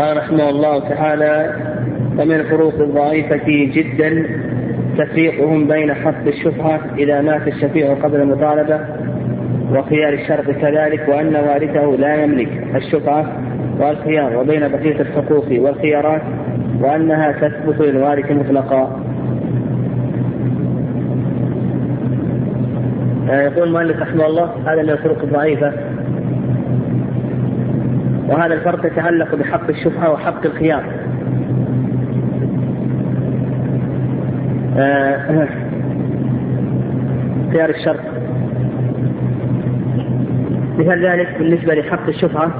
قال رحمه الله تعالى ومن الفروق الضعيفة جدا تفريقهم بين حق الشفعة إذا مات الشفيع قبل المطالبة وخيار الشرط كذلك وأن وارثه لا يملك الشفعة والخيار وبين بقية الحقوق والخيارات وأنها تثبت للوارث مطلقا. آه، يقول المؤلف رحمه الله هذا من الفروق الضعيفة وهذا الفرق يتعلق بحق الشفعة وحق الخيار. آه، خيار الشرط. مثال ذلك بالنسبة لحق الشفعة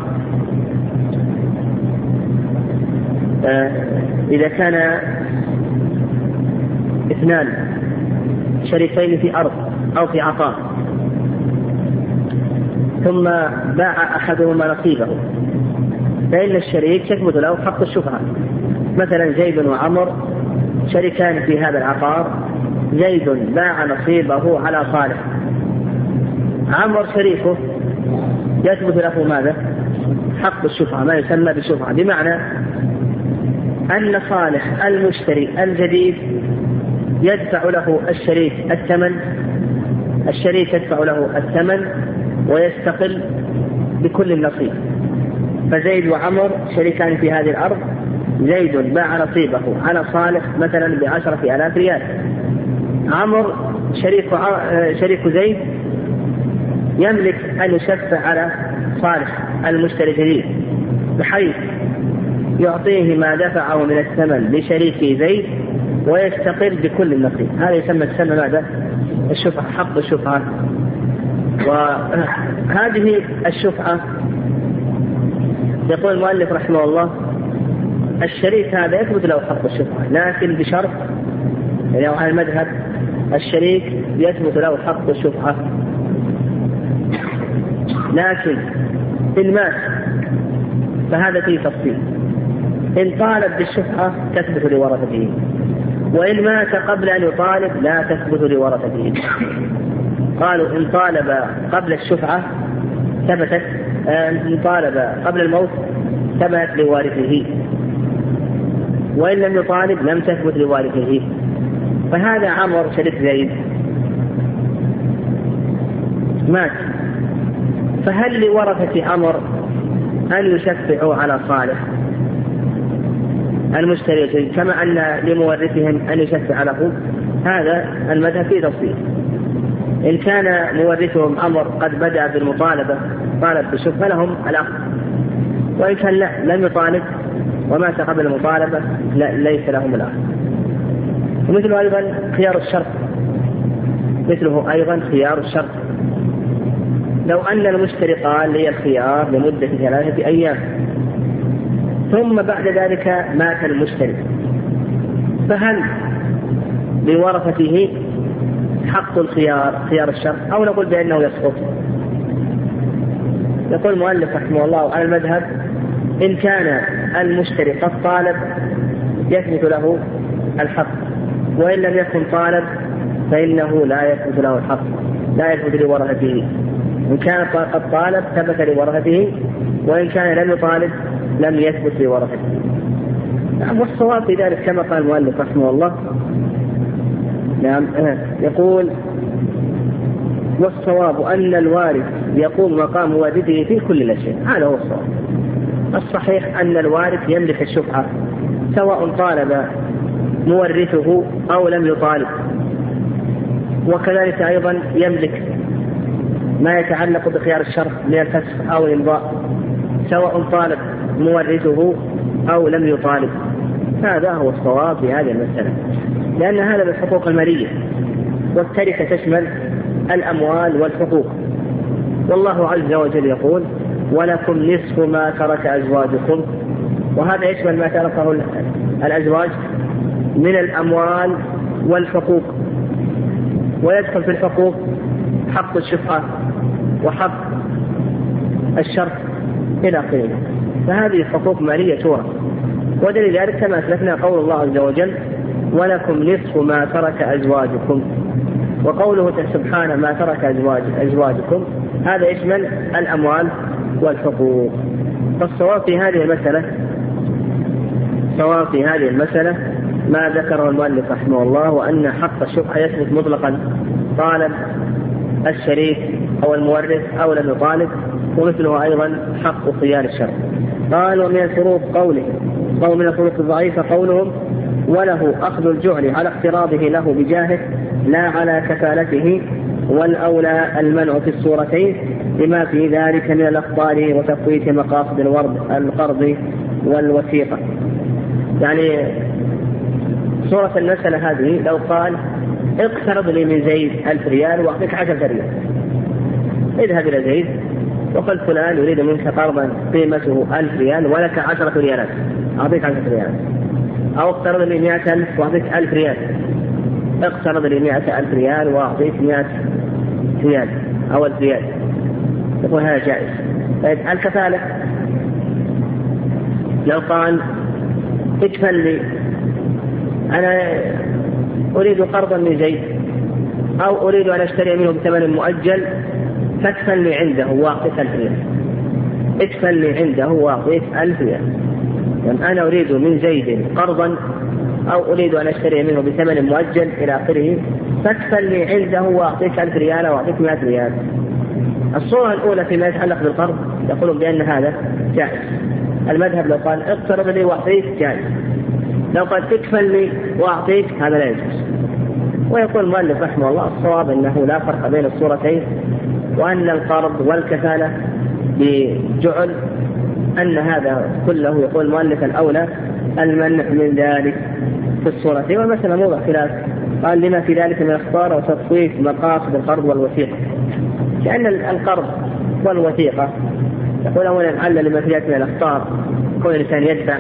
آه، إذا كان اثنان شريكين في أرض أو في عطاء ثم باع أحدهما نصيبه فإن الشريك يثبت له حق الشفعة مثلا زيد وعمر شريكان في هذا العقار. زيد باع نصيبه على صالح. عمر شريكه يثبت له ماذا؟ حق الشفعة ما يسمى بالشفعة بمعنى أن صالح المشتري الجديد يدفع له الشريك الثمن الشريك يدفع له الثمن ويستقل بكل النصيب. فزيد وعمر شريكان في هذه الأرض زيد باع نصيبه على صالح مثلا بعشرة آلاف ريال عمر شريك شريك زيد يملك أن يشفع على صالح المشتري الجديد بحيث يعطيه ما دفعه من الثمن لشريكه زيد ويستقل بكل النصيب هذا يسمى تسمى ماذا؟ الشفعة حق الشفعة وهذه الشفعة يقول المؤلف رحمه الله الشريك هذا يثبت له حق الشفعة لكن بشرط يعني على المذهب الشريك يثبت له حق الشفعة لكن إن مات فهذا فيه تفصيل. إن طالب بالشفعة تثبت لورثته وإن مات قبل أن يطالب لا تثبت لورثته قالوا إن طالب قبل الشفعة ثبتت إن طالب قبل الموت ثبتت لوارثه. وإن لم يطالب لم تثبت لوارثه. فهذا عمر شريك زيد. مات. فهل لورثة عمر أن يشفعوا على صالح المشتري كما أن لمورثهم أن يشفع له؟ هذا المذهب فيه تفصيل. إن كان مورثهم أمر قد بدأ بالمطالبة طالب بالشفعة لهم الأخذ وإن كان لا لم يطالب. ومات قبل المطالبة لا ليس لهم الأخذ ومثله أيضا خيار الشرط. مثله أيضا خيار الشرط. لو أن المشتري قال لي الخيار لمدة ثلاثة أيام. ثم بعد ذلك مات المشتري. فهل لورثته حق الخيار خيار الشرط؟ أو نقول بأنه يسقط. يقول المؤلف رحمه الله على المذهب إن كان المشتري قد طالب يثبت له الحق وإن لم يكن طالب فإنه لا يثبت له الحق لا يثبت لورثته. إن كان قد طالب ثبت لورثته وإن كان لم يطالب لم يثبت لورثته. نعم والصواب في ذلك كما قال المؤلف رحمه الله. نعم يقول والصواب أن الوارث يقوم مقام والده في كل الأشياء هذا هو الصواب. الصحيح أن الوارث يملك الشفعة سواء طالب مورثه أو لم يطالب. وكذلك أيضا يملك ما يتعلق بخيار الشرط من الفسخ أو الإمضاء سواء طالب مورثه أو لم يطالب. هذا هو الصواب في هذه المسألة لأن هذا بالحقوق المالية والتركة تشمل الأموال والحقوق. والله عز وجل يقول ولكم نصف ما ترك أزواجكم. وهذا يشمل ما تركه الأزواج؟ من الأموال والحقوق. ويدخل في الحقوق حق الشفعة وحق الشرط إلى آخره. فهذه حقوق مالية تورث ودليل ذلك كما أسلفنا قول الله عز وجل ولكم نصف ما ترك أزواجكم. وقوله سبحانه ما ترك أزواج أزواجكم هذا يشمل الأموال. والحقوق. فالصواب في هذه المسألة والصواب في هذه المسألة ما ذكره المؤلف رحمه الله وأن حق الشفعة يثبت مطلقا طالب الشريك أو المورث أو لم يطالب ومثله أيضا حق صيان الشرع. قال ومن الفروق قوله قول من الفروق الضعيفة قولهم وله أخذ الجعل على اقتراضه له بجاهه لا على كفالته والأولى المنع في الصورتين لما في ذلك من الأخطار وتفويت مقاصد الورد القرض والوثيقة. يعني صورة المسألة هذه لو قال اقترض لي من زيد ألف ريال وأعطيك عشرة ريال. اذهب إلى زيد وقل فلان يريد منك قرضا قيمته ألف ريال ولك عشرة ريالات. أعطيك عشرة ريالات أو اقترض لي مئة ألف وأعطيك ألف ريال. اقترض لي مئة ألف ريال وأعطيك مئة ريال أو ألف ريال. يقول هذا جائز. طيب الكفالة لو قال ادفن لي. أنا أريد قرضا من زيد أو أريد أن أشتري منه بثمن مؤجل فادفن لي عنده وأعطيك ألف ريال. ادفن لي عنده وأعطيك ألف ريال. يعني أنا أريد من زيد قرضا أو أريد أن أشتري منه بثمن مؤجل إلى آخره فادفن لي عنده وأعطيك ألف ريال أو أعطيك مئة ريال. الصورة الأولى فيما يتعلق بالقرض يقولون بأن هذا جائز. المذهب لو قال اقترض لي وأعطيك جائز. لو قال تكفل لي وأعطيك هذا لا يجوز. ويقول المؤلف رحمه الله الصواب أنه لا فرق بين الصورتين وأن القرض والكفالة بجعل أن هذا كله يقول المؤلف الأولى المنع من ذلك في الصورتين والمسألة موضع خلاف. قال لما في ذلك من الاخطار وتصويف مقاصد القرض والوثيقة. لأن القرض والوثيقة يقول أولا علل لما في ذلك من الأخطار كون الإنسان يدفع.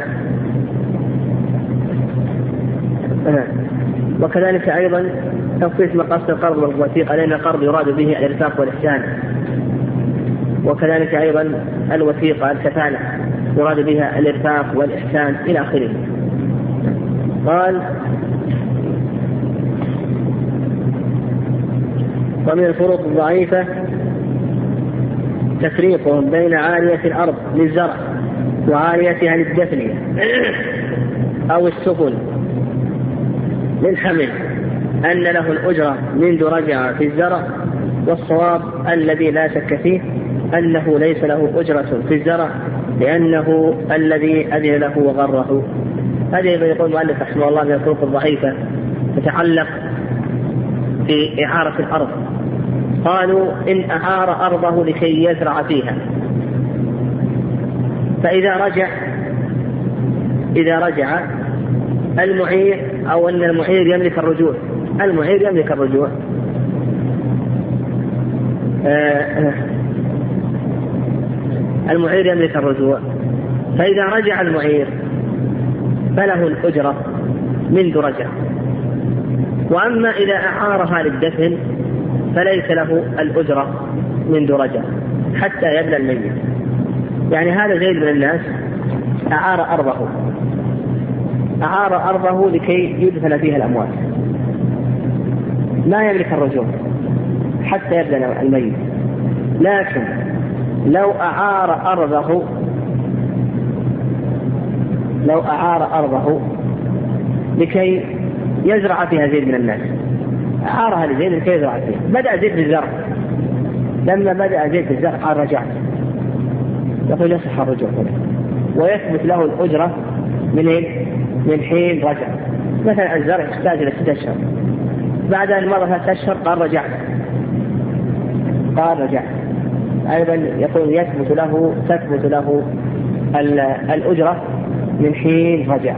وكذلك أيضا تخصيص مقاصد القرض والوثيقة لأن القرض يراد به الإرفاق والإحسان. وكذلك أيضا الوثيقة الكفالة يراد بها الإرفاق والإحسان إلى آخره. قال ومن الفروق الضعيفة تفريقهم بين عالية الأرض للزرع وعاليتها للدفن أو السفن للحمل أن له الأجرة منذ رجع في الزرع والصواب الذي لا شك فيه أنه ليس له أجرة في الزرع لأنه الذي أذن له وغره. هذه يقول المؤلف رحمه الله من الطرق الضعيفة تتعلق في إعارة الأرض. قالوا إن أعار أرضه لكي يزرع فيها. فإذا رجع إذا رجع المعير أو أن المعير يملك الرجوع. المعير يملك الرجوع. آه، المعير يملك الرجوع فإذا رجع المعير فله الأجرة منذ رجع. وأما إذا أعارها للدفن فليس له الأجرة منذ رجع حتى يبلى الميت. يعني هذا زيد من الناس أعار أرضه. أعار أرضه لكي يدفن فيها الأموات. ما يملك الرجوع حتى يبلى الميت. لكن لو أعار أرضه لو أعار أرضه لكي يزرع فيها زيد من الناس. أعارها لزيد لكي يزرع فيها. بدأ زيد بالزرع لما بدأ زيد بالزرع قال رجعت يقول يصح الرجوع ويثبت له الأجرة من إيه؟ من حين رجع. مثلا الزرع يحتاج إلى ستة أشهر. بعد أن مضى ثلاثة أشهر قال رجعت قال رجعت أيضا يقول يثبت له تثبت له الأجرة من حين رجع.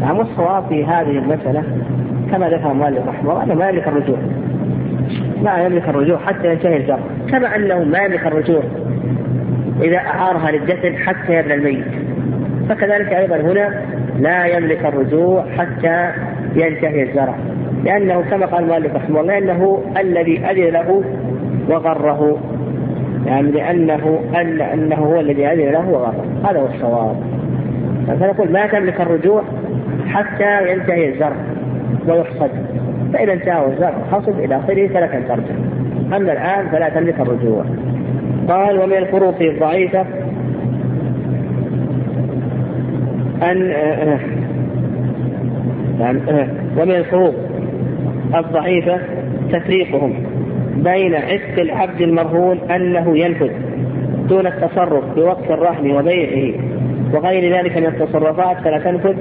نعم والصواب في هذه المسألة كما ذكر المؤلف رحمه الله أنه ما يملك الرجوع. ما يملك الرجوع حتى ينتهي الجر كما أنه ما يملك الرجوع إذا أعارها للدفن حتى يبنى الميت. فكذلك أيضا هنا لا يملك الرجوع حتى ينتهي الزرع لأنه كما قال المؤلف رحمه الله أنه الذي أذن له وغره. يعني لأنه أن أنه هو الذي أذن له وغره هذا هو الصواب. فنقول ما تملك الرجوع حتى ينتهي الزرع ويحصد. فإذا انتهى الزرع حصد إلى آخره فلك أن ترجع. أما الآن فلا تملك الرجوع. قال ومن الفروق الضعيفة أن يعني ومن الفروق الضعيفة تفريقهم. بين عتق العبد المرهون أنه ينفذ دون التصرف بوقت الرهن وبيعه وغير ذلك من التصرفات فلا تنفذ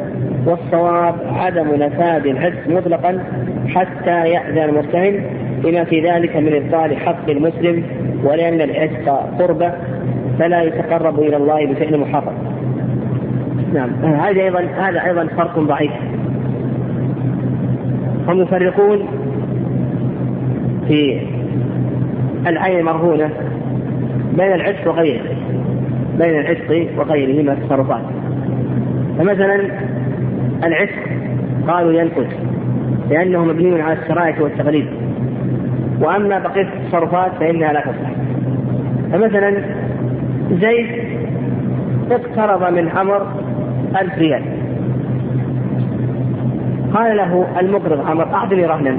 والصواب عدم نفاذ العتق مطلقا حتى يأذن المرتهن لما في ذلك من إبطال حق المسلم ولأن العتق قربة فلا يتقرب إلى الله بفعل محرم. نعم هذا أيضا هذا أيضا فرق ضعيف. هم يفرقون في العين المرهونة بين العتق وغيره بين العتق وغيره من التصرفات فمثلا العتق قالوا ينقذ لأنه مبني على الشرائع والتغليب وأما بقية التصرفات فإنها لا تصح فمثلا زيد اقترض من عمر ألف ريال. قال له المقرض عمر أعطني رهنا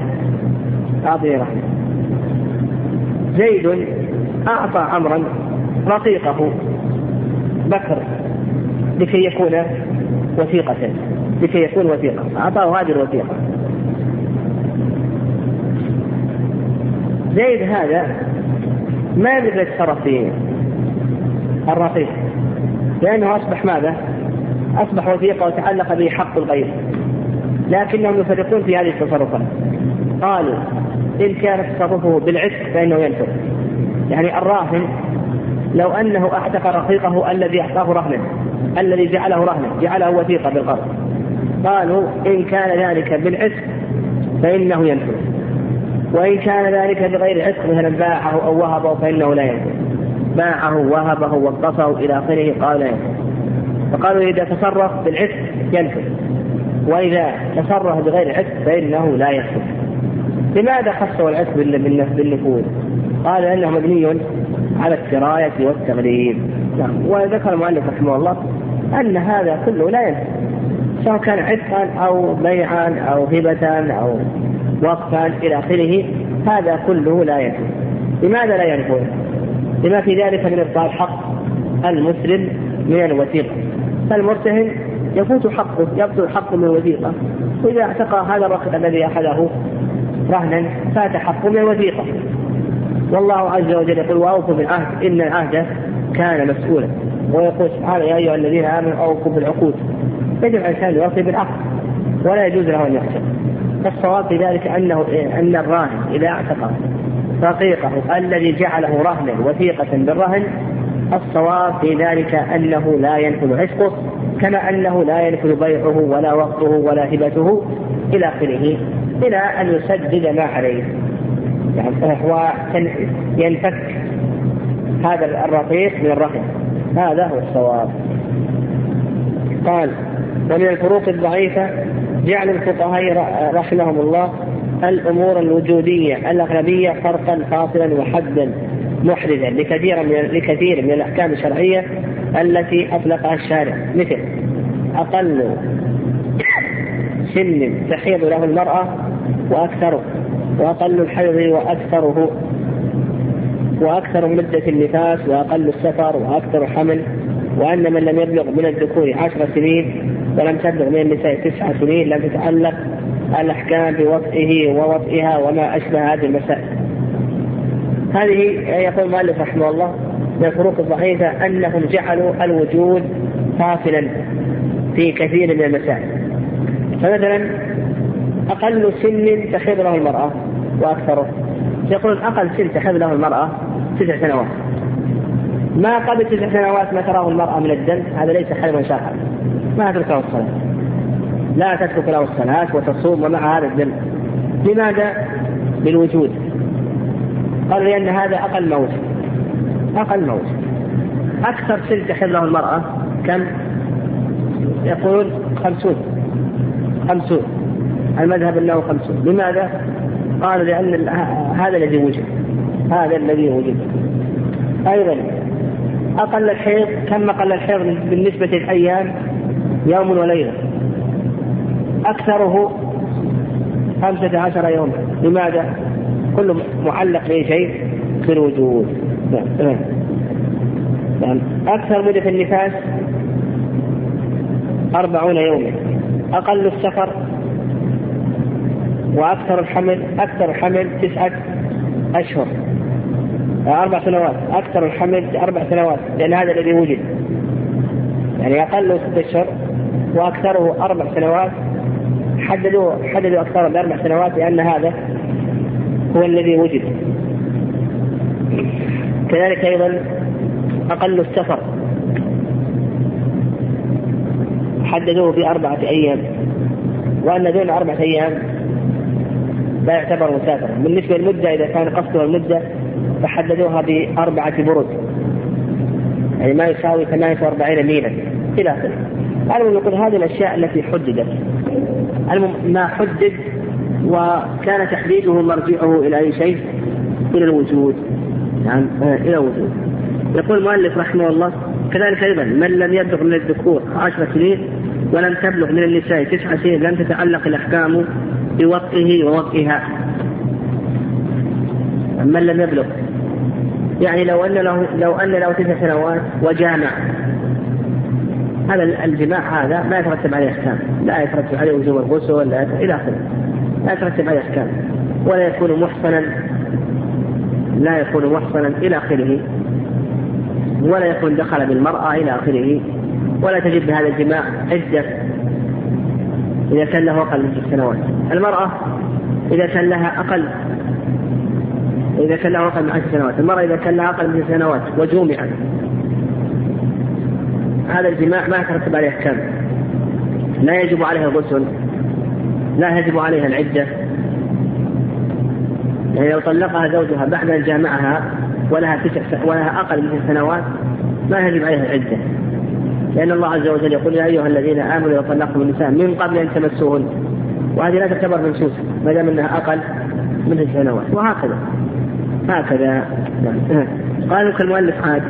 أعطني رهنا. زيد أعطى عمرا رقيقه بكر لكي يكون وثيقة لكي يكون وثيقة. أعطاه هذه الوثيقة. زيد هذا ما يقدر يتصرف في الرقيق لأنه أصبح ماذا؟ أصبح وثيقة وتعلق به حق الغير لكنهم يفرقون في هذه التصرفات. قالوا إن كان تصرفه بالعتق فإنه ينفذ يعني الراهن لو أنه أعتق رقيقه الذي أعطاه رهنا الذي جعله رهنا جعله وثيقة بالقرض قالوا إن كان ذلك بالعتق فإنه ينفذ وإن كان ذلك بغير عتق مثلا باعه أو وهبه فإنه لا ينفذ باعه وهبه وقفه إلى آخره قال لا ينفذ فقالوا إذا تصرف بالعتق ينفذ وإذا تصرف بغير عتق فإنه لا ينفذ لماذا خصوا العتق بالنفوذ؟ قال لأنه مبني على السراية والتغليب. نعم. وذكر المؤلف رحمه الله أن هذا كله لا ينفذ سواء كان عتقا أو بيعا أو هبة أو وقفا إلى آخره هذا كله لا ينفذ لماذا لا ينفذ؟ لما في ذلك من إبطال حق المسلم من الوثيقة. فالمرتهن يفوت حقه يبطل حقه من الوثيقة. وإذا اعتقى هذا الرقم الذي أخذه رهنا فات حقه من الوثيقة والله عز وجل يقول وأوفوا بالعهد إن العهد كان مسؤولا. ويقول سبحانه يا أيها الذين آمنوا أوفوا بالعقود. يجب على الإنسان يوفي بالعقد ولا يجوز له أن يخسر فالصواب في ذلك أنه أن الراهن إذا اعتق رقيقه الذي جعله رهنا وثيقة بالرهن الصواب في ذلك أنه لا ينفذ عشقه كما أنه لا ينفذ بيعه ولا وقته ولا هبته إلى آخره. إلى أن يسدد ما عليه. يعني هو ينفك هذا الرقيق من الرهن هذا هو الصواب. قال ومن الفروق الضعيفة جعل الفقهاء رحمهم الله الأمور الوجودية الأغلبية فرقا فاصلا وحدا محرزا لكثير من لكثير من الأحكام الشرعية التي أطلقها الشارع. مثل أقل سن تحيض له المرأة وأكثره وأقل الحيض وأكثره وأكثر مدة النفاس وأقل السفر وأكثر حمل وأن من لم يبلغ من الذكور عشر سنين ولم تبلغ من النساء تسع سنين لم تتعلق الأحكام بوطئه ووطئها وما أشبه هذه المسائل. هذه يقول المؤلف رحمه الله من الفروق الضعيفة أنهم جعلوا الوجود فاصلا في كثير من المسائل. فمثلا أقل سن تحيض له المرأة وأكثره. يقول أقل سن تحيض له المرأة تسع سنوات. ما قبل تسع سنوات ما تراه المرأة من الدم؟ هذا ليس حيضا شاقا ما تترك له الصلاة. لا تترك له الصلاة وتصوم ومع هذا الدم. لماذا؟ بالوجود قال لأن هذا أقل موت. أقل موت. أكثر سن تحل له المرأة كم؟ يقولون خمسون. خمسون. المذهب انه خمسون. لماذا؟ قال لأن هذا الذي وجد. هذا الذي وجد. أيضا أقل الحيض كم أقل الحيض بالنسبة للأيام؟ يوم وليلة. أكثره خمسة عشر يوما. لماذا؟ كل معلق بشيء في الوجود. نعم نعم. أكثر مدة النفاس أربعون يوما. أقل السفر وأكثر الحمل أكثر الحمل تسعة أشهر. أربع سنوات أكثر الحمل أربع سنوات لأن هذا الذي وجد. يعني أقله ست أشهر وأكثره أربع سنوات. حددوا حددوا أكثر بأربع سنوات لأن هذا هو الذي وجد. كذلك أيضا أقل السفر. حددوه بأربعة أيام. وأن دون أربعة أيام لا يعتبر مسافرا. بالنسبة للمدة إذا كان قصده المدة فحددوها بأربعة برد. يعني ما يساوي 48 ميلا. إلى آخره. المهم يقول هذه الأشياء التي حددت. ما حدد وكان تحديده مرجعه إلى أي شيء؟ إلى الوجود. نعم يعني إلى الوجود. يقول المؤلف رحمه الله كذلك أيضا من لم يبلغ من الذكور عشر سنين ولم تبلغ من النساء تسع سنين لم تتعلق الأحكام بوطئه ووطئها من لم يبلغ. يعني لو أن له لو أن له تسع سنوات وجامع. هذا الجماع هذا ما يترتب عليه أحكام، لا يترتب عليه وجوب الغسل ولا إلى آخره. لا يترتب عليه أحكام، ولا يكون محصنا. لا يكون محصنا إلى آخره. ولا يكون دخل بالمرأة إلى آخره. ولا تجد بهذا الجماع عدة. إذا كان له أقل من ست سنوات. المرأة إذا كان لها أقل إذا كان له أقل من عشر سنوات. المرأة إذا كان لها أقل من ست سنوات وجومعت. هذا الجماع ما يترتب عليه أحكام. لا يجب عليها الغسل. لا يجب عليها العدة. يعني لو طلقها زوجها بعد أن جامعها ولها تسع ولها أقل من سنوات ما يجب عليها العدة. لأن الله عز وجل يقول يا أيها الذين آمنوا إذا طلقتم النساء من قبل أن تمسوهن وهذه لا تعتبر منسوسة ما دام أنها أقل من سنوات وهكذا. هكذا. قال كالمؤلف عاد.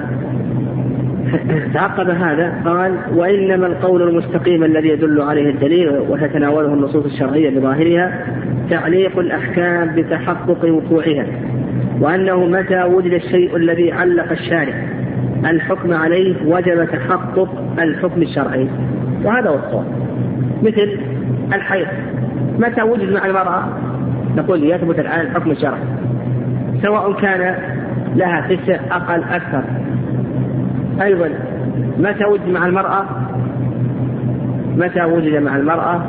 تعقب هذا قال وإنما القول المستقيم الذي يدل عليه الدليل وتتناوله النصوص الشرعية بظاهرها تعليق الأحكام بتحقق وقوعها وأنه متى وجد الشيء الذي علق الشارع. الحكم عليه وجب تحقق الحكم الشرعي. وهذا هو الصواب. مثل الحيض. متى وجد مع المرأة؟ نقول يثبت الآن الحكم الشرعي سواء كان لها تسع أقل أكثر. أيضا متى وجد مع المرأة؟ متى وجد مع المرأة؟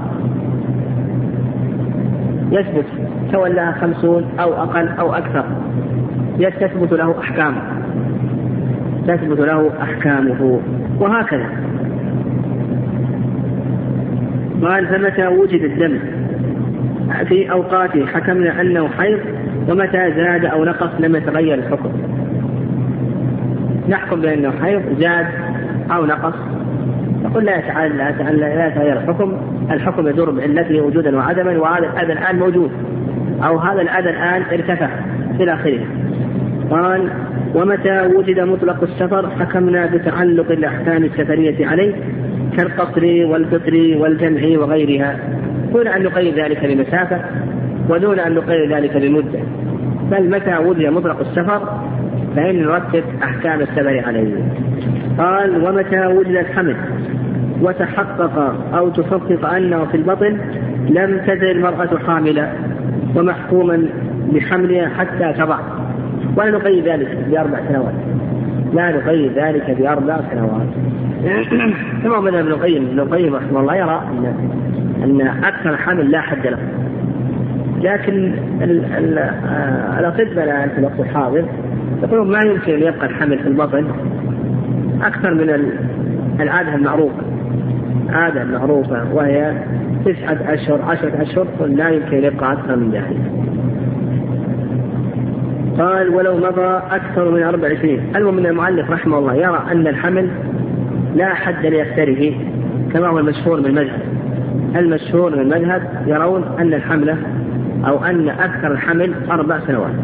يثبت. سواء لها خمسون أو أقل أو أكثر. تثبت له أحكامه تثبت له أحكامه وهكذا. قال فمتى وجد الدم؟ في أوقاته حكمنا أنه حيض ومتى زاد أو نقص لم يتغير الحكم. نحكم بأنه حيض زاد أو نقص. نقول لا يتعالى لا يتعالى لا يتغير الحكم. الحكم يدور بعلته وجودا وعدما وهذا الأذى الآن موجود. أو هذا الأذى الآن ارتفع إلى آخره. قال ومتى وجد مطلق السفر حكمنا بتعلق الأحكام السفرية عليه كالقصر والفطر والجمع وغيرها. دون أن نقيد ذلك بمسافة ودون أن نقيد ذلك بمدة. بل متى وجد مطلق السفر فإن نرتب أحكام السفر عليه. قال ومتى وجد الحمل وتحقق أو تحقق أنه في البطن لم تزل المرأة حاملة ومحكوما بحملها حتى تضع. ولا نقيد ذلك بأربع سنوات. لا نقيد ذلك بأربع سنوات. كما مثلا ابن القيم. ابن القيم رحمه الله يرى أن أن أكثر حمل لا حد له. لكن آه، الأطباء الآن في الوقت الحاضر يقولون ما يمكن أن يبقى الحمل في البطن. أكثر من العادة المعروفة. عادة معروفة وهي تسعة أشهر عشرة أشهر لا يمكن أن يبقى أكثر من ذلك. قال ولو مضى أكثر من أربع سنين. المهم أن المؤلف رحمه الله يرى أن الحمل لا حد لأكثره كما هو المشهور من المذهب. المشهور من المذهب يرون أن الحملة أو أن أكثر الحمل أربع سنوات.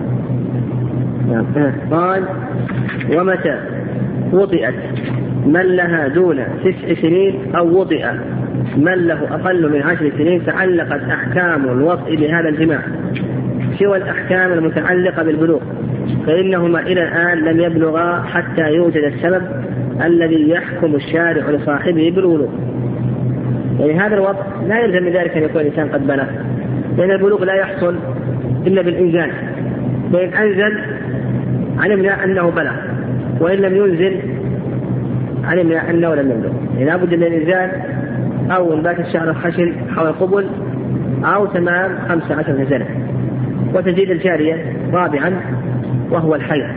قال ومتى وطئت من لها دون تسع سنين أو وطئ من له أقل من عشر سنين تعلقت أحكام الوطء بهذا الجماع. سوى الأحكام المتعلقة بالبلوغ فإنهما إلى الآن لم يبلغا حتى يوجد السبب الذي يحكم الشارع لصاحبه بالبلوغ. يعني هذا الوضع لا يلزم من ذلك أن يكون الإنسان قد بلغ لأن البلوغ لا يحصل إلا بالإنزال. فإن أنزل علمنا أنه بلغ وإن لم ينزل علمنا أنه لم يبلغ. يعني لابد من الإنزال أو إنبات الشعر الخشن حول القبل أو تمام خمسة عشر سنة وتزيد الجارية رابعا وهو الحيض.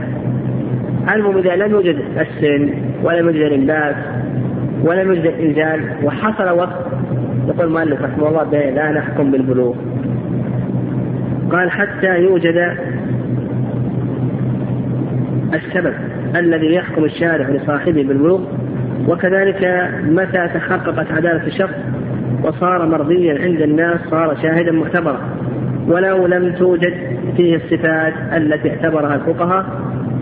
المهم إذا لم يوجد السن ولم يوجد الإنبات ولم يوجد الإنزال وحصل وقت يقول المؤلف رحمه الله لا نحكم بالبلوغ. قال حتى يوجد السبب الذي يحكم الشارع لصاحبه بالبلوغ وكذلك متى تحققت عدالة الشخص وصار مرضيا عند الناس صار شاهدا معتبرا ولو لم توجد فيه الصفات التي اعتبرها الفقهاء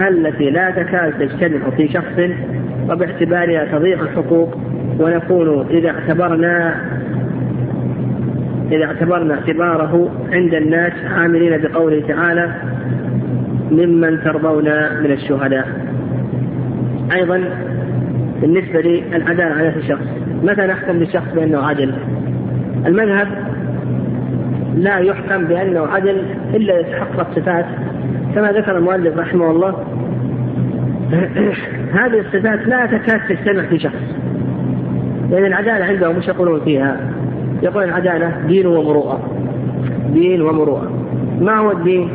التي لا تكاد تجتمع في شخص وباعتبارها تضيع الحقوق. ونكون إذا اعتبرنا إذا اعتبرنا اعتباره عند الناس عاملين بقوله تعالى ممن ترضون من الشهداء أيضا بالنسبة للعدالة على الشخص متى نحكم للشخص بأنه عدل المذهب لا يحكم بأنه عدل إلا يتحقق صفات كما ذكر المؤلف رحمه الله. هذه الصفات لا تكاد تجتمع في شخص. لأن العدالة عندهم مش يقولون فيها. يقول العدالة دين ومروءة. دين ومروءة. ما هو الدين؟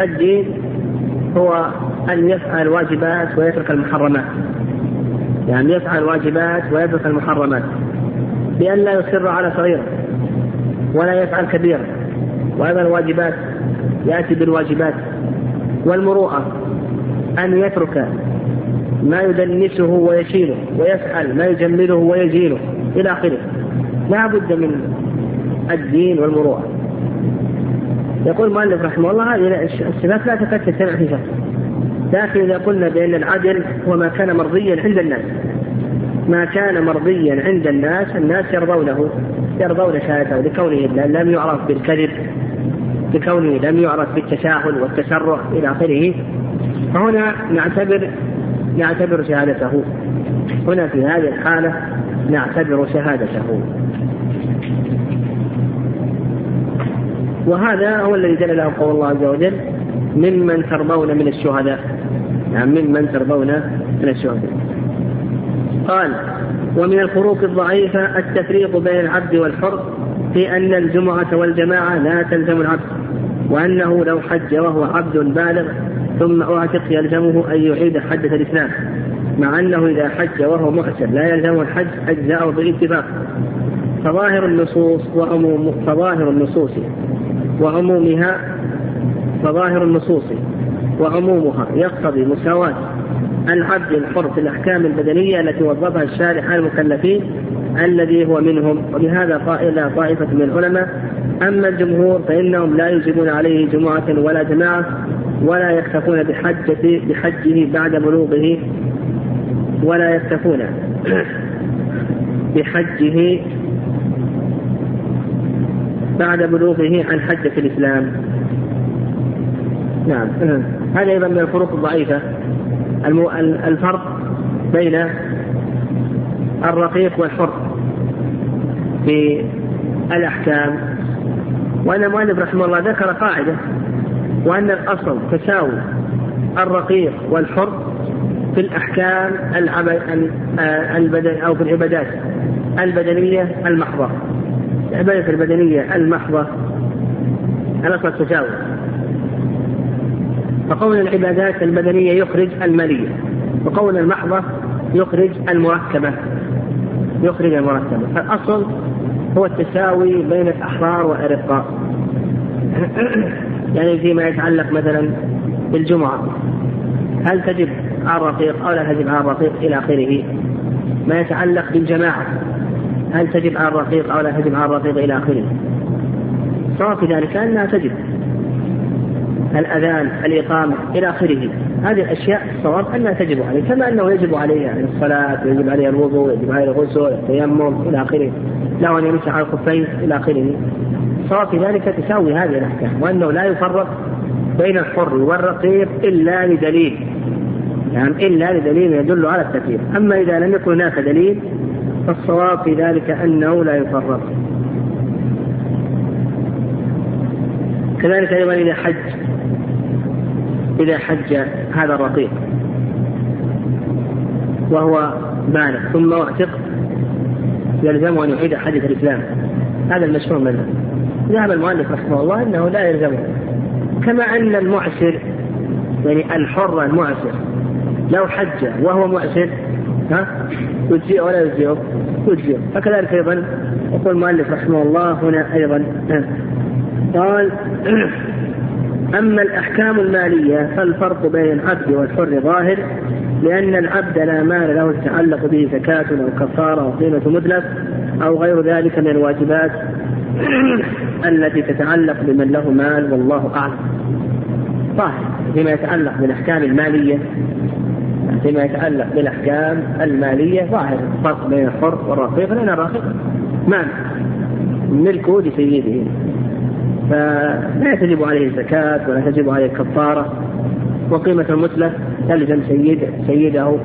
الدين هو أن يفعل الواجبات ويترك المحرمات. يعني يفعل الواجبات ويترك المحرمات. بأن لا يصر على صغيرة. ولا يفعل كبيرة وأيضا الواجبات يأتي بالواجبات والمروءة أن يترك ما يدنسه ويشيله ويفعل ما يجمله ويزيله إلى آخره. لا بد من الدين والمروءة. يقول المؤلف رحمه الله هذه الصفات لا تكاد تجتمع في شخص لكن إذا قلنا بأن العدل هو ما كان مرضيا عند الناس. ما كان مرضيا عند الناس الناس يرضونه. يرضون شهادته لكونه لم يعرف بالكذب لكونه لم يعرف بالتساهل والتسرع إلى آخره. فهنا نعتبر نعتبر شهادته. هنا في هذه الحالة نعتبر شهادته. وهذا هو الذي دل له قول الله عز وجل ممن ترضون من الشهداء. يعني ممن ترضون من الشهداء. قال ومن الفروق الضعيفة التفريق بين العبد والحر في أن الجمعة والجماعة لا تلزم العبد وأنه لو حج وهو عبد بالغ ثم أعتق يلزمه أن يعيد حدة الإسلام مع أنه إذا حج وهو محسن لا يلزمه الحج أجزاءه بالاتفاق فظاهر النصوص وعموم فظاهر النصوص وعمومها فظاهر النصوص وعمومها يقتضي مساواة. العبد الحر في الأحكام البدنية التي وظفها الشارع على المكلفين الذي هو منهم. ولهذا قائل طائفة من العلماء أما الجمهور فإنهم لا يجبون عليه جمعة ولا جماعة ولا يكتفون بحجة بحجه بعد بلوغه ولا يكتفون بحجه بعد بلوغه عن حجة الإسلام. نعم. هذا أيضا من الفروق الضعيفة. الفرق بين الرقيق والحر في الأحكام. وأن المؤلف رحمه الله ذكر قاعدة وأن الأصل تساوي الرقيق والحر في الأحكام البدن أو في العبادات البدنية المحضة. العبادة البدنية المحضة الأصل تساوي. فقول العبادات البدنية يخرج المالية وقول المحضة يخرج المركبة يخرج المركبة. فالأصل هو التساوي بين الأحرار والأرقاء يعني فيما يتعلق مثلا بالجمعة. هل تجب على الرقيق أو لا تجب على الرقيق إلى آخره؟ ما يتعلق بالجماعة. هل تجب على الرقيق أو لا تجب على الرقيق إلى آخره؟ صار في ذلك أنها تجب. الأذان الإقامة إلى آخره. هذه الأشياء الصواب أنها تجب عليه كما أنه يجب عليه يعني الصلاة ويجب عليه الوضوء ويجب عليه الغسل التيمم إلى آخره. له أن يمسح على الخفين إلى آخره. الصواب في ذلك تساوي هذه الأحكام وأنه لا يفرق بين الحر والرقيق إلا لدليل. يعني إلا لدليل يدل على التكليف أما إذا لم يكن هناك دليل فالصواب في ذلك أنه لا يفرق. كذلك أيضا إذا حج. إذا حج هذا الرقيق. وهو بالغ ثم اعتق يلزمه أن يعيد حديث الإسلام. هذا المشهور منه. ذهب المؤلف رحمه الله أنه لا يلزمه. كما أن المعسر يعني الحر المعسر لو حج وهو معسر ها يجزئه ولا يجزئه؟ يجزئه. فكذلك أيضا يقول المؤلف رحمه الله هنا أيضا قال أما الأحكام المالية فالفرق بين العبد والحر ظاهر لأن العبد لا مال له تتعلق به زكاة أو كفارة أو قيمة مدلف أو غير ذلك من الواجبات التي تتعلق بمن له مال والله أعلم. ظاهر فيما يتعلق بالأحكام المالية فيما يتعلق بالأحكام المالية ظاهر. الفرق بين الحر والرقيق لأن الرقيق مال ملكه لسيده. فلا تجب عليه الزكاة ولا تجب عليه الكفارة وقيمة المتلف تلزم سيد سيده.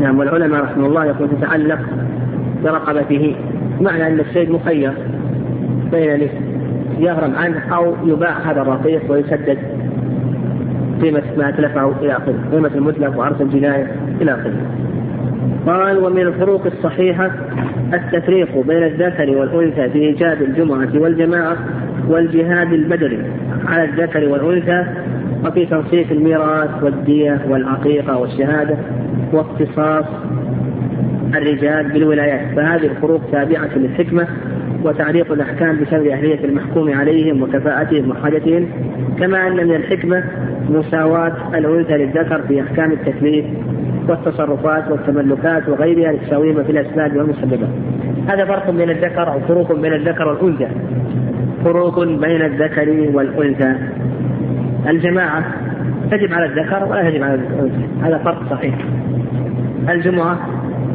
نعم والعلماء رحمه الله يقول تتعلق برقبته معنى أن السيد مخير بين يغرم عنه أو يباع هذا الرقيق ويسدد قيمة ما أتلفه إلى آخره قيمة المتلف وعرض الجناية إلى آخره. قال ومن الفروق الصحيحة التفريق بين الذكر والأنثى في إيجاب الجمعة والجماعة والجهاد البدني على الذكر والأنثى وفي تنصيف الميراث والدية والعقيقة والشهادة واختصاص الرجال بالولايات فهذه الفروق تابعة للحكمة وتعليق الأحكام بسبب أهلية المحكوم عليهم وكفاءتهم وحاجتهم كما أن من الحكمة مساواة الأنثى للذكر في أحكام التكليف والتصرفات والتملكات وغيرها لتساويهما في الأسباب والمسببات. هذا فرق بين الذكر أو فروق بين الذكر والأنثى. فروق بين الذكر والأنثى. الجماعة تجب على الذكر ولا تجب على الأنثى، هذا فرق صحيح. الجمعة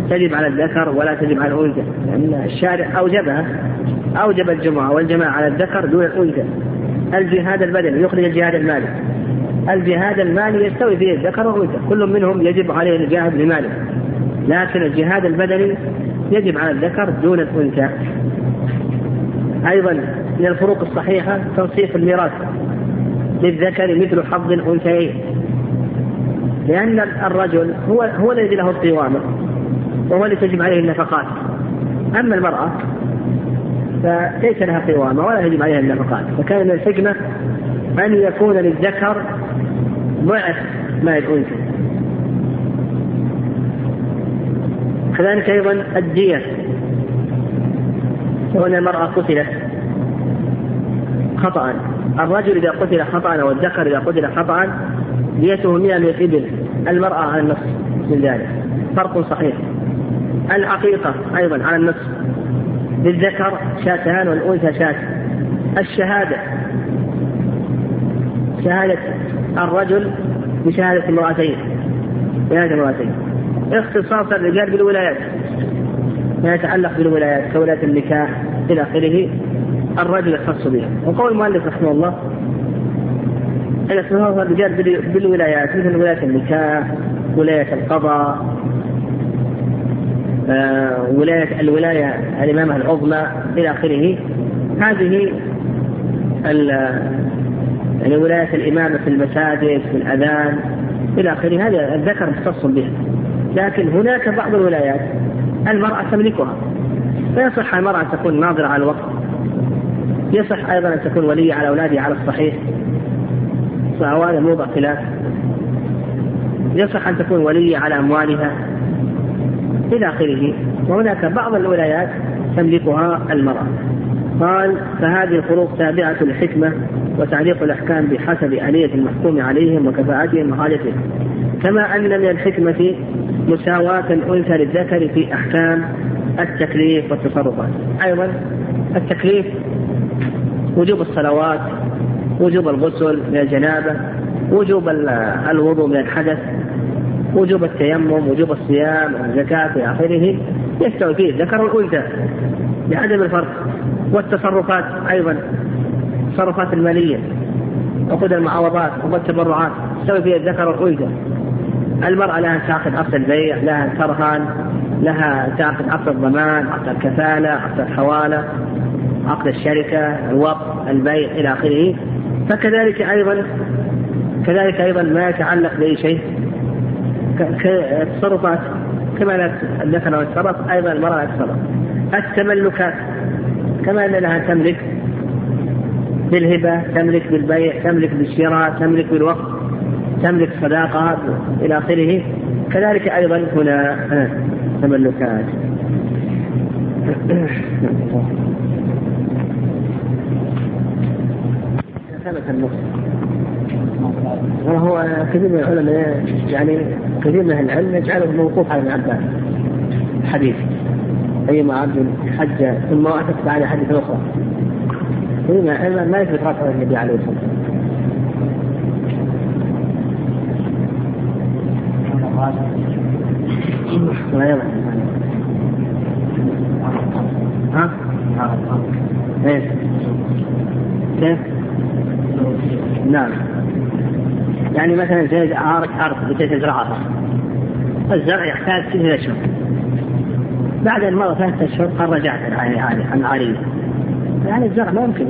تجب على الذكر ولا تجب على الأنثى، لأن الشارع أوجبها أوجب الجمعة والجماعة على الذكر دون الأنثى. الجهاد البدني يخرج الجهاد المالي. الجهاد المالي يستوي فيه الذكر والأنثى. كل منهم يجب عليه الجهاد بماله لكن الجهاد البدني يجب على الذكر دون الأنثى. أيضا من الفروق الصحيحة تنصيف الميراث للذكر مثل حظ الأنثيين. لأن الرجل هو هو الذي له القوامة. وهو الذي تجب عليه النفقات. أما المرأة فليس لها قوامة ولا يجب عليها النفقات. فكان من الحكمة أن يكون للذكر ضعف ما الأنثى كذلك أيضا الدية. وأن المرأة قتلت خطأ الرجل إذا قتل خطأ أو الذكر إذا قتل خطأ ديته مئة من الإبل المرأة على النصف من ذلك. فرق صحيح. العقيقة أيضا على النصف للذكر شاتان والأنثى شاة الشهادة. شهادة الرجل بشهادة امرأتين. شهادة امرأتين. اختصاص الرجال بالولايات ما يتعلق بالولايات كولاية النكاح إلى آخره. الرجل يختص بها. وقول المؤلف رحمه الله أن اختصاص الرجال بالولايات مثل ولاية النكاح ولاية القضاء ولاية الولاية الإمامة العظمى إلى آخره. هذه يعني ولاية الإمامة في المساجد في الأذان إلى آخره. هذا الذكر مختص به لكن هناك بعض الولايات المرأة تملكها. فيصح المرأة أن تكون ناظرة على الوقت. يصح أيضا أن تكون ولية على أولادها على الصحيح. وهذا موضع خلاف. يصح أن تكون ولية على أموالها. إلى آخره. وهناك بعض الولايات تملكها المرأة. قال فهذه الفروق تابعة للحكمة وتعليق الأحكام بحسب آلية المحكوم عليهم وكفاءتهم وحاجتهم. كما أن من الحكمة مساواة الأنثى للذكر في أحكام التكليف والتصرفات. أيضا التكليف وجوب الصلوات وجوب الغسل من الجنابة وجوب الوضوء من الحدث وجوب التيمم وجوب الصيام والزكاة إلى آخره. يستوي فيه الذكر والأنثى لعدم الفرق. والتصرفات أيضا التصرفات المالية وخذ المعاوضات والتبرعات يستوي فيها الذكر والأنثى. المرأة لها تأخذ عقد البيع لها ترهن لها تأخذ عقد الضمان عقد الكفالة عقد الحوالة عقد الشركة الوقف البيع إلى آخره. فكذلك أيضا كذلك أيضا ما يتعلق بأي شيء كالتصرفات كما ذكر والتصرف أيضا المرأة لا تتصرف التملكات كما أن لها تملك بالهبة تملك بالبيع تملك بالشراء تملك بالوقف تملك صداقة إلى آخره. كذلك أيضا هنا تملكات. ثبت النص وهو كثير من العلماء يعني كثير من العلم يجعله موقوف على ابن عباس حديث أيما عبد حج ثم أتت بعد حديث من العلماء ما يثبت رفع النبي عليه الصلاة والسلام ها؟ إيش؟ كيف؟ نعم. يعني مثلا زي أرض أرض بديت تزرعها الزرع يحتاج ستة أشهر بعد أن مضى ثلاثة أشهر قال رجعت عن العارية يعني الزرع ما يمكن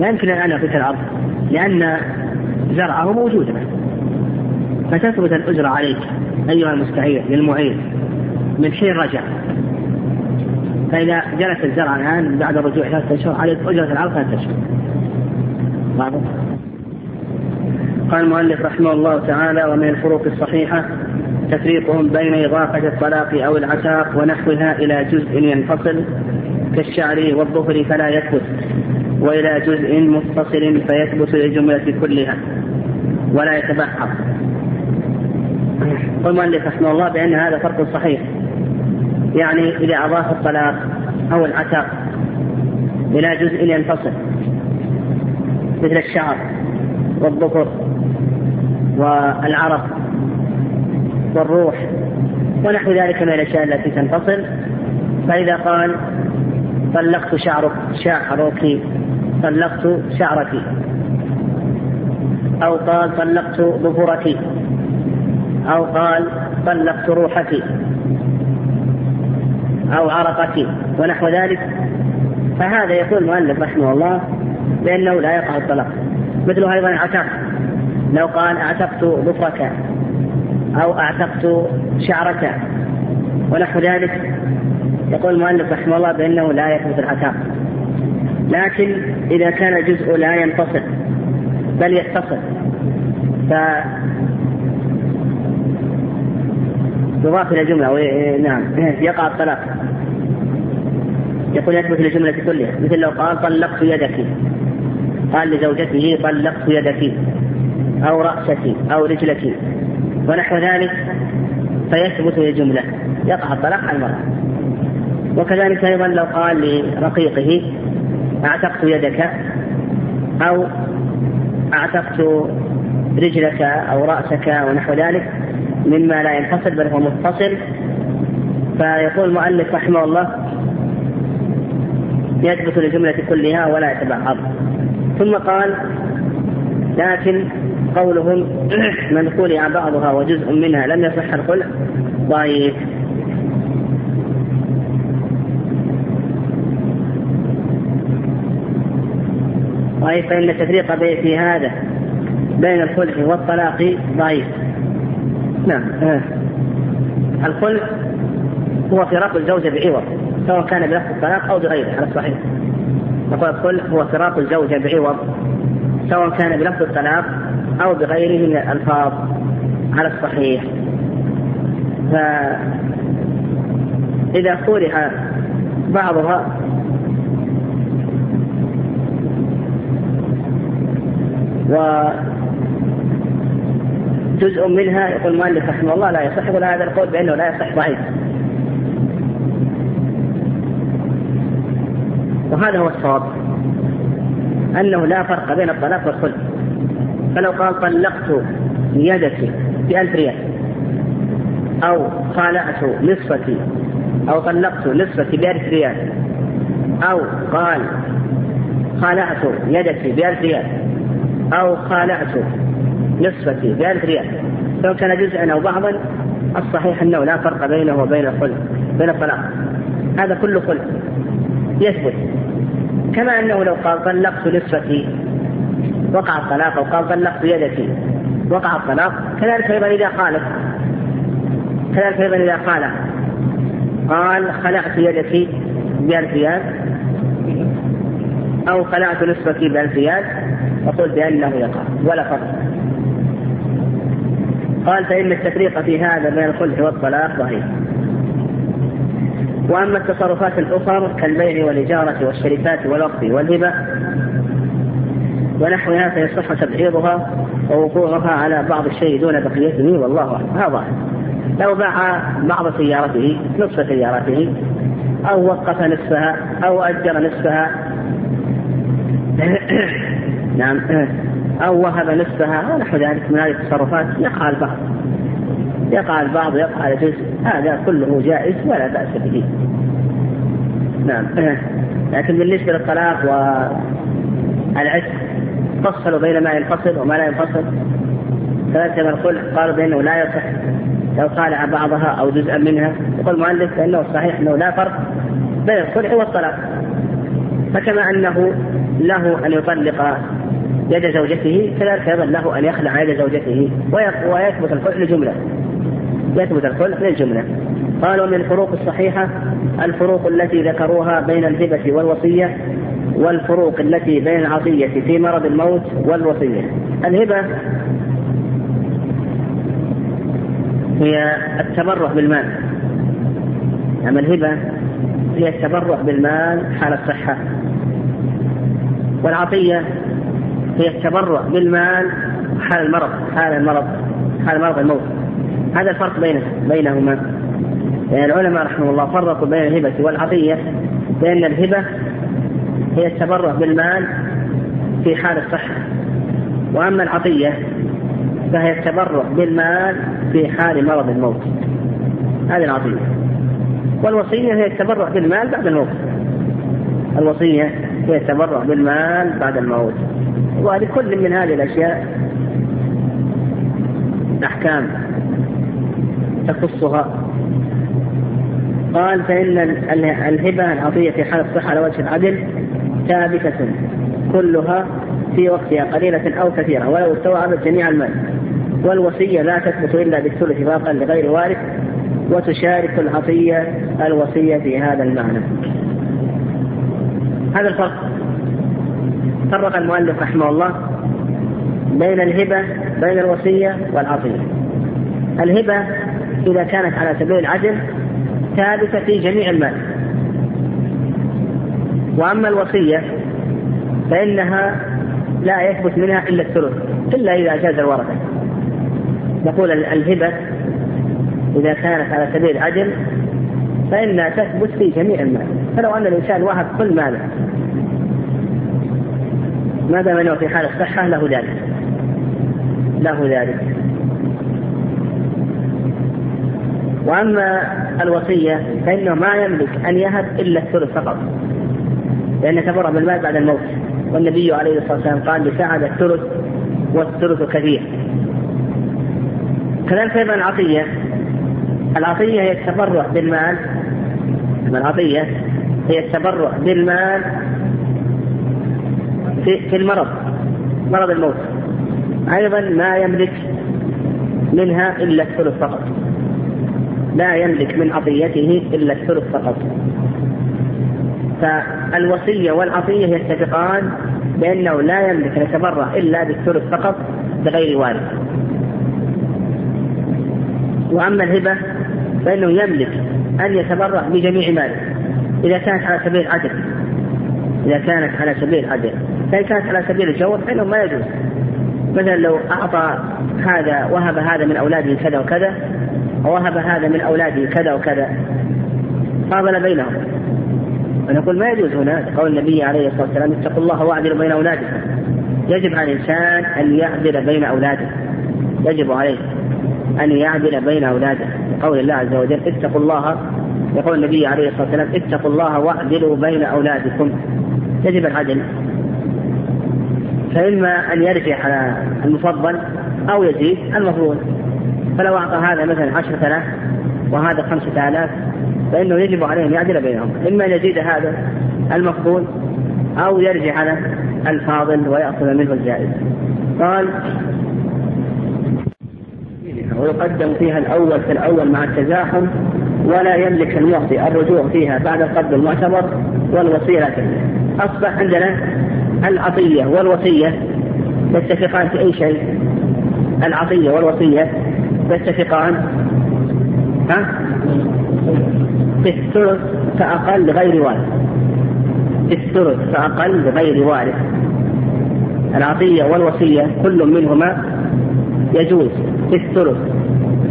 ما يمكن أن أنا الأرض لأن زرعه موجود. فتثبت الأجرة عليك أيها المستعير للمعين من حين رجع. فإذا جلس الزرع الآن بعد الرجوع ثلاثة أشهر عليك أجرة العرض ثلاثة أشهر. واضح؟ قال المؤلف رحمه الله تعالى ومن الفروق الصحيحة تفريقهم بين إضافة الطلاق أو العتاق ونحوها إلى جزء ينفصل كالشعر والظفر فلا يثبت وإلى جزء متصل فيثبت للجملة كلها ولا يتبعض والمؤلف رحمه الله بأن هذا فرق صحيح يعني إذا أضاف الطلاق أو العتاق إلى جزء ينفصل مثل الشعر والظفر والعرق والروح ونحو ذلك من الأشياء التي تنفصل. فإذا قال طلقت شعرك شعرك طلقت شعرك. أو قال طلقت ظفرك. أو قال طلقت روحك. أو عرقك ونحو ذلك. فهذا يقول المؤلف رحمه الله بانه لا يقع الطلاق. مثله أيضا العتاق لو قال اعتقت ظفرك أو اعتقت شعرك ونحو ذلك يقول المؤلف رحمه الله بأنه لا يثبت العتاق لكن إذا كان الجزء لا ينفصل بل يتصل ف يضاف إلى جملة نعم يقع الطلاق. يقول يثبت الجمله كلها مثل لو قال طلقت يدك. قال لزوجته طلقت يدك أو رأسك أو رجلك ونحو ذلك فيثبت الجملة. يقع الطلاق على المرأة. وكذلك أيضا لو قال لرقيقه أعتقت يدك أو أعتقت رجلك أو رأسك ونحو ذلك مما لا ينفصل بل هو متصل. فيقول المؤلف رحمه الله يثبت الجملة كلها ولا يتبعض. ثم قال لكن قولهم من خلع بعضها وجزء منها لم يصح الخلع. ضعيف ضعيف فإن التفريق في هذا بين الخلع والطلاق ضعيف. نعم. الخلع هو فراق الزوجة بعوض سواء كان بلفظ الطلاق أو بغيره على الصحيح. نقول الخلع هو فراق الزوجة بعوض سواء كان بلفظ الطلاق أو بغيره من الألفاظ على الصحيح. فإذا خلع بعضها وجزء منها يقول المؤلف رحمه الله لا يصح ولا هذا القول بأنه لا يصح ضعيف. وهذا هو الصواب. أنه لا فرق بين الطلاق والخلع. فلو قال طلقت يدك بألف ريال أو خالعت نصفتي أو طلقت نصفتي بألف ريال أو قال خالعت يدك بألف ريال أو خالعت نصفتي بألف ريال سواء كان جزءا أو بعضا الصحيح أنه لا فرق بينه وبين الخلع بين الطلاق. هذا كله خلع. يثبت. كما أنه لو قال طلقت نصفتي وقع الطلاق أو قال طلقت يدك وقع الطلاق كذلك أيضا إذا قالت كذلك أيضا إذا قال قال خلعت يدك بألف ريال أو خلعت نصفتي بألف ريال أقول بأنه يقع ولا فرق. قال فإن التفريق في هذا بين الخلع والطلاق ضعيف. وأما التصرفات الأخرى كالبيع والإجارة والشركات والوقف والهبة ونحوها فيصح تبعيضها ووقوعها على بعض الشيء دون بقيته والله أعلم. هذا لو باع بعض سيارته نصف سيارته أو وقف نصفها أو أجر نصفها نعم أو وهب نصفها ونحو ذلك. من هذه التصرفات يقع البعض. يقع البعض ويقع الجزء. هذا كله جائز ولا بأس به. نعم. لكن بالنسبة للطلاق والعتق فصلوا بين ما ينفصل وما لا ينفصل. كذلك الخلع قالوا بأنه لا يصح. لو خالع بعضها أو جزءا منها يقول المؤلف بأنه الصحيح أنه لا فرق بين الخلع والطلاق. فكما أنه له أن يطلق يد زوجته كذلك أيضا له أن يخلع يد زوجته ويثبت الخلع لجملة. يثبت الخلع للجملة قالوا من الفروق الصحيحة الفروق التي ذكروها بين الهبة والوصية والفروق التي بين العطية في مرض الموت والوصية. الهبة هي التبرع بالمال. أما الهبة هي التبرع بالمال حال الصحة. والعطية هي التبرع بالمال حال المرض حال المرض حال مرض الموت. هذا الفرق بين بينهما. يعني العلماء رحمه الله فرقوا بين الهبة والعطية بأن الهبة هي التبرع بالمال في حال الصحة. وأما العطية فهي التبرع بالمال في حال مرض الموت. هذه العطية. والوصية هي التبرع بالمال بعد الموت. الوصية هي التبرع بالمال بعد الموت. ولكل من هذه الأشياء أحكام تخصها. قال فإن الهبة العطية في حال الصحة على وجه العدل ثابتة كلها في وقتها قليلة أو كثيرة ولو استوعبت جميع المال. والوصية لا تثبت إلا بالثلث فاقا لغير وارث وتشارك العطية الوصية في هذا المعنى. هذا الفرق. فرق المؤلف رحمه الله بين الهبة بين الوصية والعطية. الهبة إذا كانت على سبيل العدل ثابتة في جميع المال. وأما الوصية فإنها لا يثبت منها إلا الثلث إلا إذا جاز الورثة. نقول الهبة إذا كانت على سبيل العدل فإنها تثبت في جميع المال. فلو أن الإنسان وهب كل ماله ما دام أنه في حال الصحة له ذلك له ذلك. وأما الوصية فإنه ما يملك أن يهب إلا الثلث فقط. لأن تبرع بالمال بعد الموت. والنبي عليه الصلاة والسلام قال لسعد الثلث والثلث كثير. كذلك أيضا العطية. العطية هي التبرع بالمال. العطية هي التبرع بالمال في, المرض. مرض الموت. أيضا ما يملك منها إلا الثلث فقط. لا يملك من عطيته إلا الثلث فقط. فالوصية والعطية يتفقان بأنه لا يملك أن يتبرع إلا بالثلث فقط بغير وارث وأما الهبة فإنه يملك أن يتبرع بجميع ماله إذا كانت على سبيل العدل. إذا كانت على سبيل العدل. فإن كانت على سبيل الجور فإنه ما يجوز. مثلا لو أعطى هذا وهب هذا من أولاده كذا وكذا ووهب هذا من أولاده كذا وكذا. فاضل بينهم. ونقول ما يجوز هنا قول النبي عليه الصلاة والسلام اتقوا الله واعدلوا بين أولادكم. يجب على الإنسان أن يعدل بين أولاده. يجب عليه أن يعدل بين أولاده. قول الله عز وجل اتقوا الله. يقول النبي عليه الصلاة والسلام اتقوا الله واعدلوا بين أولادكم. يجب العدل. فإما أن يرجع على المفضل أو يزيد المفضول. فلو أعطى هذا مثلا عشرة آلاف وهذا خمسة آلاف فإنه يجب عليه أن يعدل بينهم. إما أن يزيد هذا المفضول أو يرجع على الفاضل ويأخذ منه الزائد قال ويقدم فيها الأول في الأول مع التزاحم ولا يملك المعطي الرجوع فيها بعد القبض المعتبر والوصية لا أصبح عندنا العطية والوصية يتفقان في أي شيء؟ العطية والوصية يتفقان ها؟ في الثلث فأقل لغير وارث. في الثلث فأقل لغير وارث. العطية والوصية كل منهما يجوز. في الثلث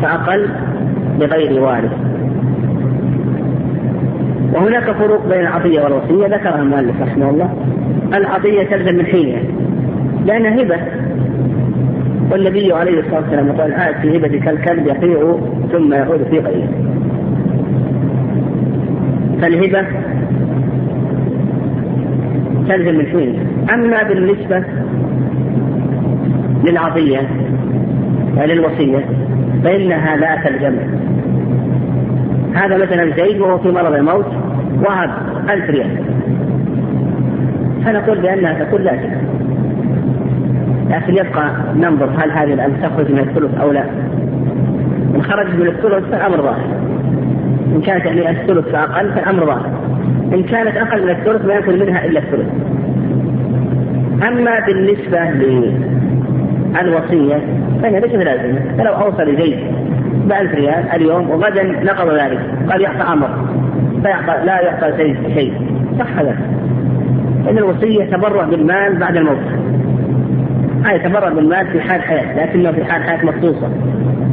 فأقل لغير وارث. وهناك فروق بين العطية والوصية. ذكرها المؤلف رحمه الله. العطية تلزم من حينها. لأنها هبة. والنبي عليه الصلاة والسلام قال آت في هبتك الكلب يقيع ثم يعود في غيره فالهبة تلزم من حينها أما بالنسبة للعطية وللوصية فإنها لا تلزم. هذا مثلا زيد وهو في مرض الموت وهب ألف ريال. فنقول بأنها تكون لازمة. لكن يبقى ننظر هل هذه الألف تخرج من الثلث أو لا. إن خرجت من الثلث فالأمر ظاهر. إن كانت يعني الثلث فأقل فالأمر ظاهر. إن كانت أقل من الثلث ما يكون منها إلا الثلث. أما بالنسبة للوصية فهي ليست لازمة. فلو أوصى لزيد بألف ريال اليوم وغدا نقض ذلك. قال يعطى عمر فيعطى لا يعطى زيد شيء. صح هذا. إن الوصية تبرع بالمال بعد الموت. هاي تبرع بالمال في حال حياة لكنه في حال حياة مخصوصة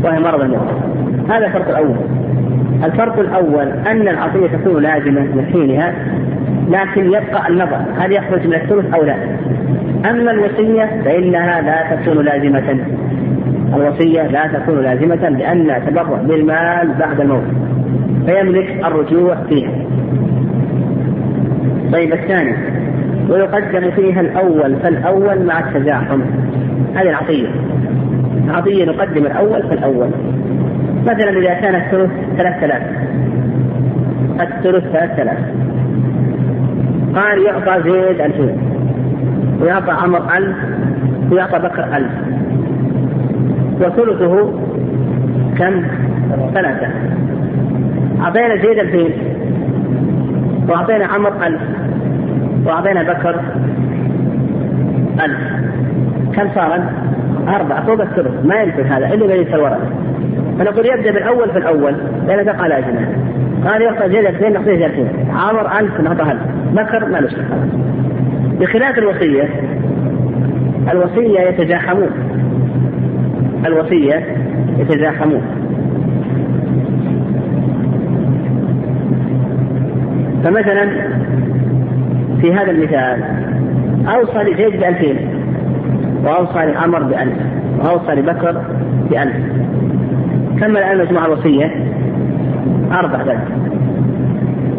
وهي مرض الموت. هذا الفرق الأول. الفرق الأول أن العطية تكون لازمة من حينها لكن يبقى النظر هل يخرج من الثلث أو لا. أما الوصية فإنها لا تكون لازمة. الوصية لا تكون لازمة لأن تبرع بالمال بعد الموت. فيملك الرجوع فيها. طيب الثاني. ويقدم فيها الأول فالأول مع التزاحم. هذه العطية. العطية نقدم الأول فالأول. مثلا إذا كان الثلث ثلاث آلاف. الثلث ثلاث آلاف. قال يعطى زيد ألفين ويعطى عمر ألف. ويعطى بكر ألف. وثلثه كم؟ ثلاثة. أعطينا زيد ألفين. وأعطينا عمر ألف. وأعطينا بكر ألف. كم صار؟ أربعة فوق الثلث. ما ينفذ هذا إلا إذا الورق. فنقول يبدأ بالأول في الأول لأن تقع لازمة قال يعطى زيد ألفين نعطيه ألفين عمر ألف نعطى ألف بكر ما له بخلاف الوصية الوصية يتزاحمون. الوصية يتزاحمون. فمثلا في هذا المثال. أوصى لزيد بألفين وأوصى لعمر بألف وأوصى لبكر بألف. كم الآن مجموع الوصية؟ أربعة ألف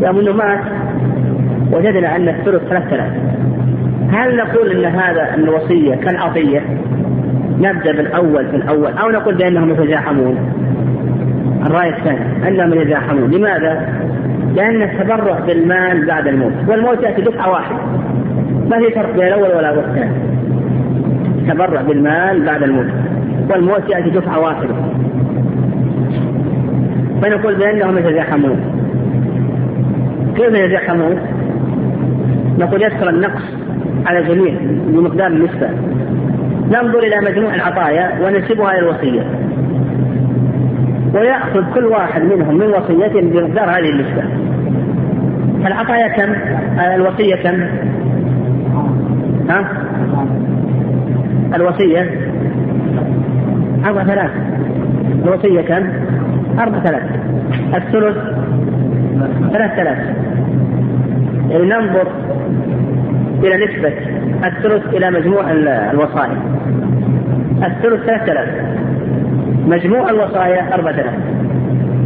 يوم أنه مات وجدنا أن الثلث ثلاثة آلاف. هل نقول أن هذا الوصية كالعطية؟ نبدأ بالأول في الأول أو نقول بأنهم يتزاحمون. الرأي الثاني أنهم يتزاحمون. لماذا؟ لأن التبرع بالمال بعد الموت والموت يأتي دفعة واحدة. ما في فرق بين الأول ولا الثاني التبرع بالمال بعد الموت والموت يأتي دفعة واحدة. فنقول بأنهم يتزاحمون كيف يتزاحمون؟ نقول يذكر النقص على الجميع بمقدار النسبة. ننظر إلى مجموع العطايا وننسبها إلى الوصية. ويأخذ كل واحد منهم من وصيته بمقدار هذه النسبة. العطايا كم؟ الوصية كم؟ ها؟ الوصية أربعة ثلاث الوصية كم؟ أربعة ثلاث الثلث ثلاث ثلاث يعني ننظر إلى نسبة الثلث إلى مجموع الوصايا الثلث ثلاثة آلاف مجموع الوصايا أربعة آلاف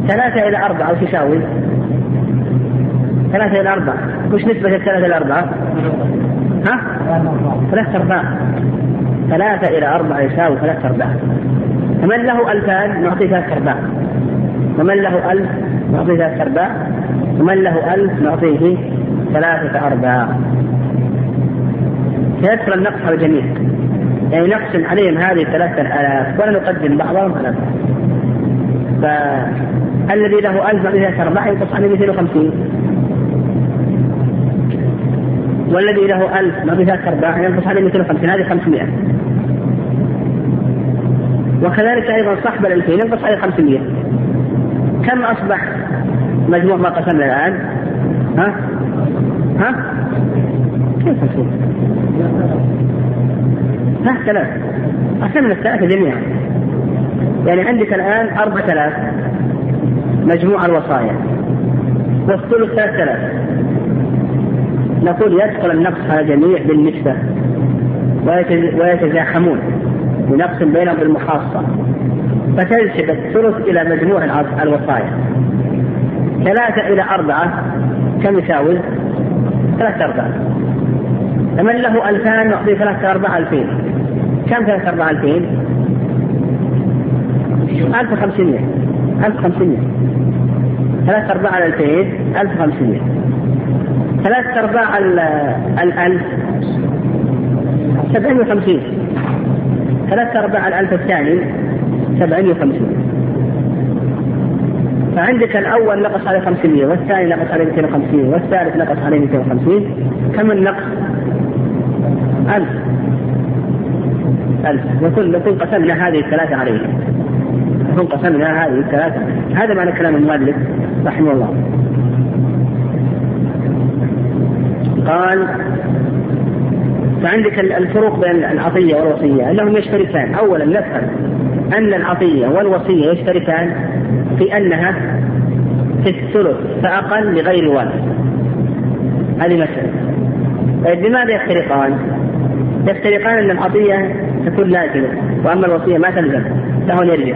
ثلاثة إلى أربعة وش يساوي؟ ثلاثة إلى أربعة. وش نسبة الثلاثة إلى أربعة؟ ها؟ ثلاثة أرباع. ثلاثة إلى أربعة يساوي ثلاثة أرباع. فمن له ألفان نعطيه ثلاثة أرباع. ومن له ألف نعطيه ثلاثة أرباع. ومن له ألف نعطيه ثلاثة أرباع. فيكثر النقص على الجميع. يعني نقسم عليهم هذه ثلاثة آلاف. ولا نقدم بعضهم على بعض. فالذي له ألف نعطيه ثلاثة أرباع ينقص عليه 250 والذي له ألف ثلاثة أرباع ينقص عليه 250 هذه 500 وكذلك أيضا صاحب الألفين ينقص عليه 500 كم أصبح مجموع ما قسمنا الآن؟ ها؟ ها؟ كيف أصبح؟ ها ثلاث قسمنا الثلاثة جميعا يعني عندك الآن أربعة آلاف مجموع الوصايا والثلث ثلاثة آلاف نقول يدخل النقص على الجميع بالنسبة ويتزاحمون ونقسم بينهم بالمخاصة. فتنسب الثلث إلى مجموع الوصايا. ثلاثة إلى أربعة كم يساوي؟ ثلاثة أرباع فمن له ألفان نعطيه ثلاثة أرباع ألفين. كم ثلاثة أرباع ألفين؟ ألف وخمسمائة ألف وخمسمائة ثلاثة أرباع الألفين ألف وخمسمائة ثلاثة أرباع الألف سبعين وخمسين. ثلاثة أرباع الألف الثاني سبعين وخمسين. فعندك الأول نقص عليه 500 والثاني نقص عليه 250 والثالث نقص عليه 250 كم النقص؟ 1000 ألف. نكون نكون قسمنا هذه الثلاثة عليه نكون قسمنا هذه الثلاثة. هذا معنى كلام المؤلف رحمه الله. قال فعندك الفروق بين العطية والوصية أنهم يشتركان. أولا نفهم أن العطية والوصية يشتركان في أنها في الثلث فأقل لغير والد هذه مسألة. طيب لماذا يفترقان؟ يفترقان أن العطية تكون لازمة وأما الوصية ما تلزم له يرجع.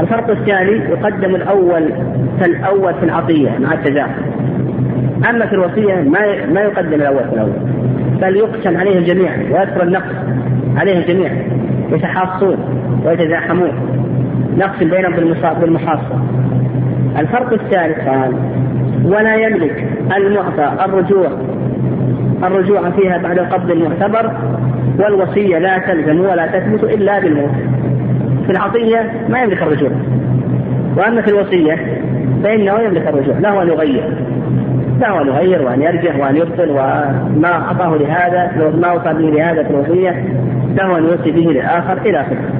الفرق الثاني يقدم الأول فالأول في العطية مع التزاحم أما في الوصية ما ما يقدم الأول في الأول. بل يقسم عليه الجميع ويذكر النقص عليه الجميع يتحاصون ويتزاحمون. نقسم بينهم بالمحاصة الفرق الثالث قال ولا يملك المعطى الرجوع. الرجوع فيها بعد القبض المعتبر والوصية لا تلزم ولا تثبت إلا بالموت. في العطية ما يملك الرجوع. وأما في الوصية فإنه يملك الرجوع له أن يغير. له أن يغير وأن يرجع وأن يبطل وما أعطاه لهذا ما أوصى به لهذا في الوصية له أن يوصي به للآخر إلى آخره.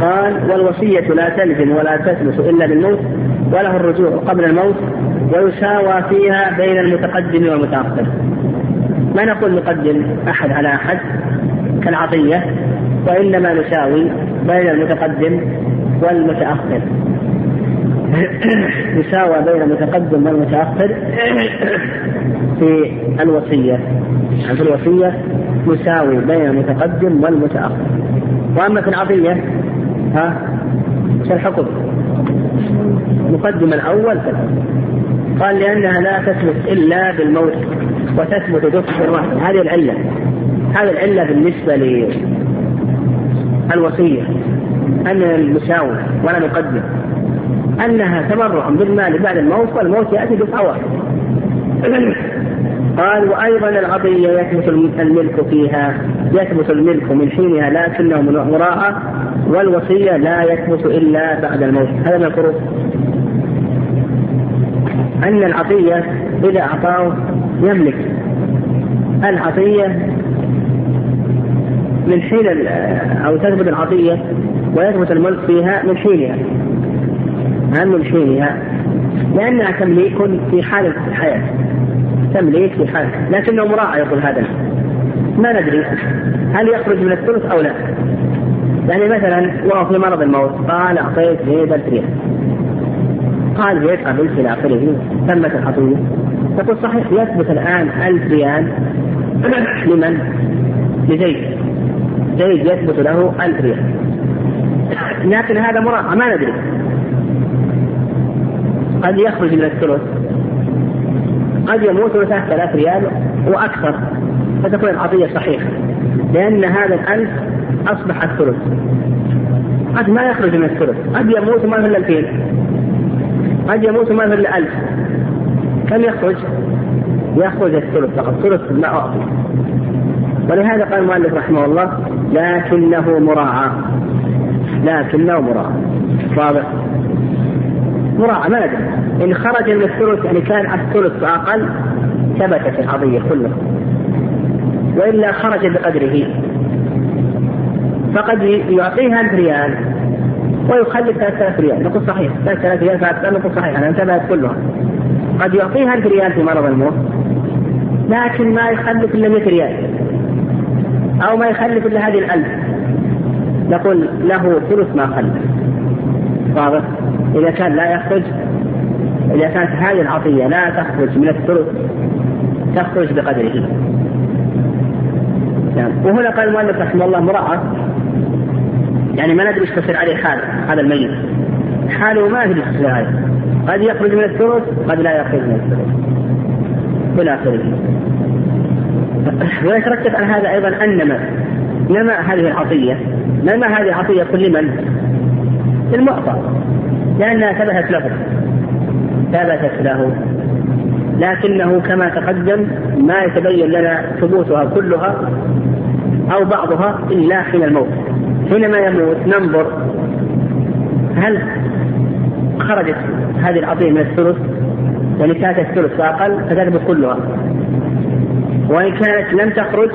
قال والوصية لا تلزم ولا تثبت إلا بالموت وله الرجوع قبل الموت ويساوى فيها بين المتقدم والمتأخر. ما نقول نقدم أحد على أحد كالعطية وإنما نساوي بين المتقدم والمتأخر. يساوى بين المتقدم والمتأخر في الوصية. في الوصية يساوي بين المتقدم والمتأخر. وأما في العطية ها إيش الحكم؟ مقدم الأول قال لأنها لا تثبت إلا بالموت وتثبت دفعة واحدة هذه العلة. هذه العلة بالنسبة للوصية. أن المساوي ولا نقدم أنها تبرع بالمال بعد الموت والموت يأتي دفعة واحدة قال وأيضا العطية يثبت الملك فيها يثبت الملك من حينها لكنه من وراءها والوصية لا يثبت إلا بعد الموت. هذا من الفروق. أن العطية إذا أعطاه يملك. العطية من حين أو تثبت العطية ويثبت الملك فيها من حينها. من حينها لأنها تمليك في حال الحياة. تمليك في حال لكنه مراعى يقول هذا. ما ندري هل يخرج من الثلث أو لا. يعني مثلا وهو في مرض الموت قال أعطيت زيد ألف ريال قال زيد قبلت إلى آخره تمت العطية تقول صحيح يثبت الآن ألف ريال لمن؟ لزيد. زيد يثبت له ألف ريال. لكن هذا مراعى ما ندري. قد يخرج من الثلث. قد يموت له 3000 ريال وأكثر. فتكون العطيه صحيحة. لأن هذا الألف أصبح الثلث. قد ما يخرج من الثلث. قد يموت ما في إلا الفين قد يموت ما في إلا ألف. كم يخرج؟ يخرج الثلث فقط. ثلث ما أعطي. ولهذا قال المؤلف رحمه الله لكنه مراعاة لكنه مراعاة واضح؟ مراعاة ما ندري إن خرج من الثلث يعني كان الثلث أقل ثبتت القضية كلها. وإلا خرج بقدره. فقد يعطيها ألف ريال ويخلف 3000 ريال. نقول صحيح. 3000 ريال فأكثر نقول صحيح. أنا انتبهت كلها. قد يعطيها 1000 ريال في مرض الموت لكن ما يخلف إلا 100 ريال. أو ما يخلف إلا هذه الألف. نقول له ثلث ما خلف. واضح؟ إذا كان لا يخرج إذا كانت هذه العطية لا تخرج من الثلث تخرج بقدره. نعم. وهنا قال المؤلف رحمه الله مراعاة يعني ما ندري إيش تصير عليه حال هذا الميت. حاله ما ندري إيش عليه. قد يخرج من الثلث قد لا يخرج من الثلث. إلى آخره. ويترتب على هذا أيضا أن نما نما هذه العطية؟ نما هذه العطية كل من؟ للمعطى لأنها ثبتت له. ثبتت له. لكنه كما تقدم ما يتبين لنا ثبوتها كلها أو بعضها إلا حين الموت. حينما يموت ننظر هل خرجت هذه العطية من الثلث؟ يعني كانت الثلث فأقل فتثبت كلها. وإن كانت لم تخرج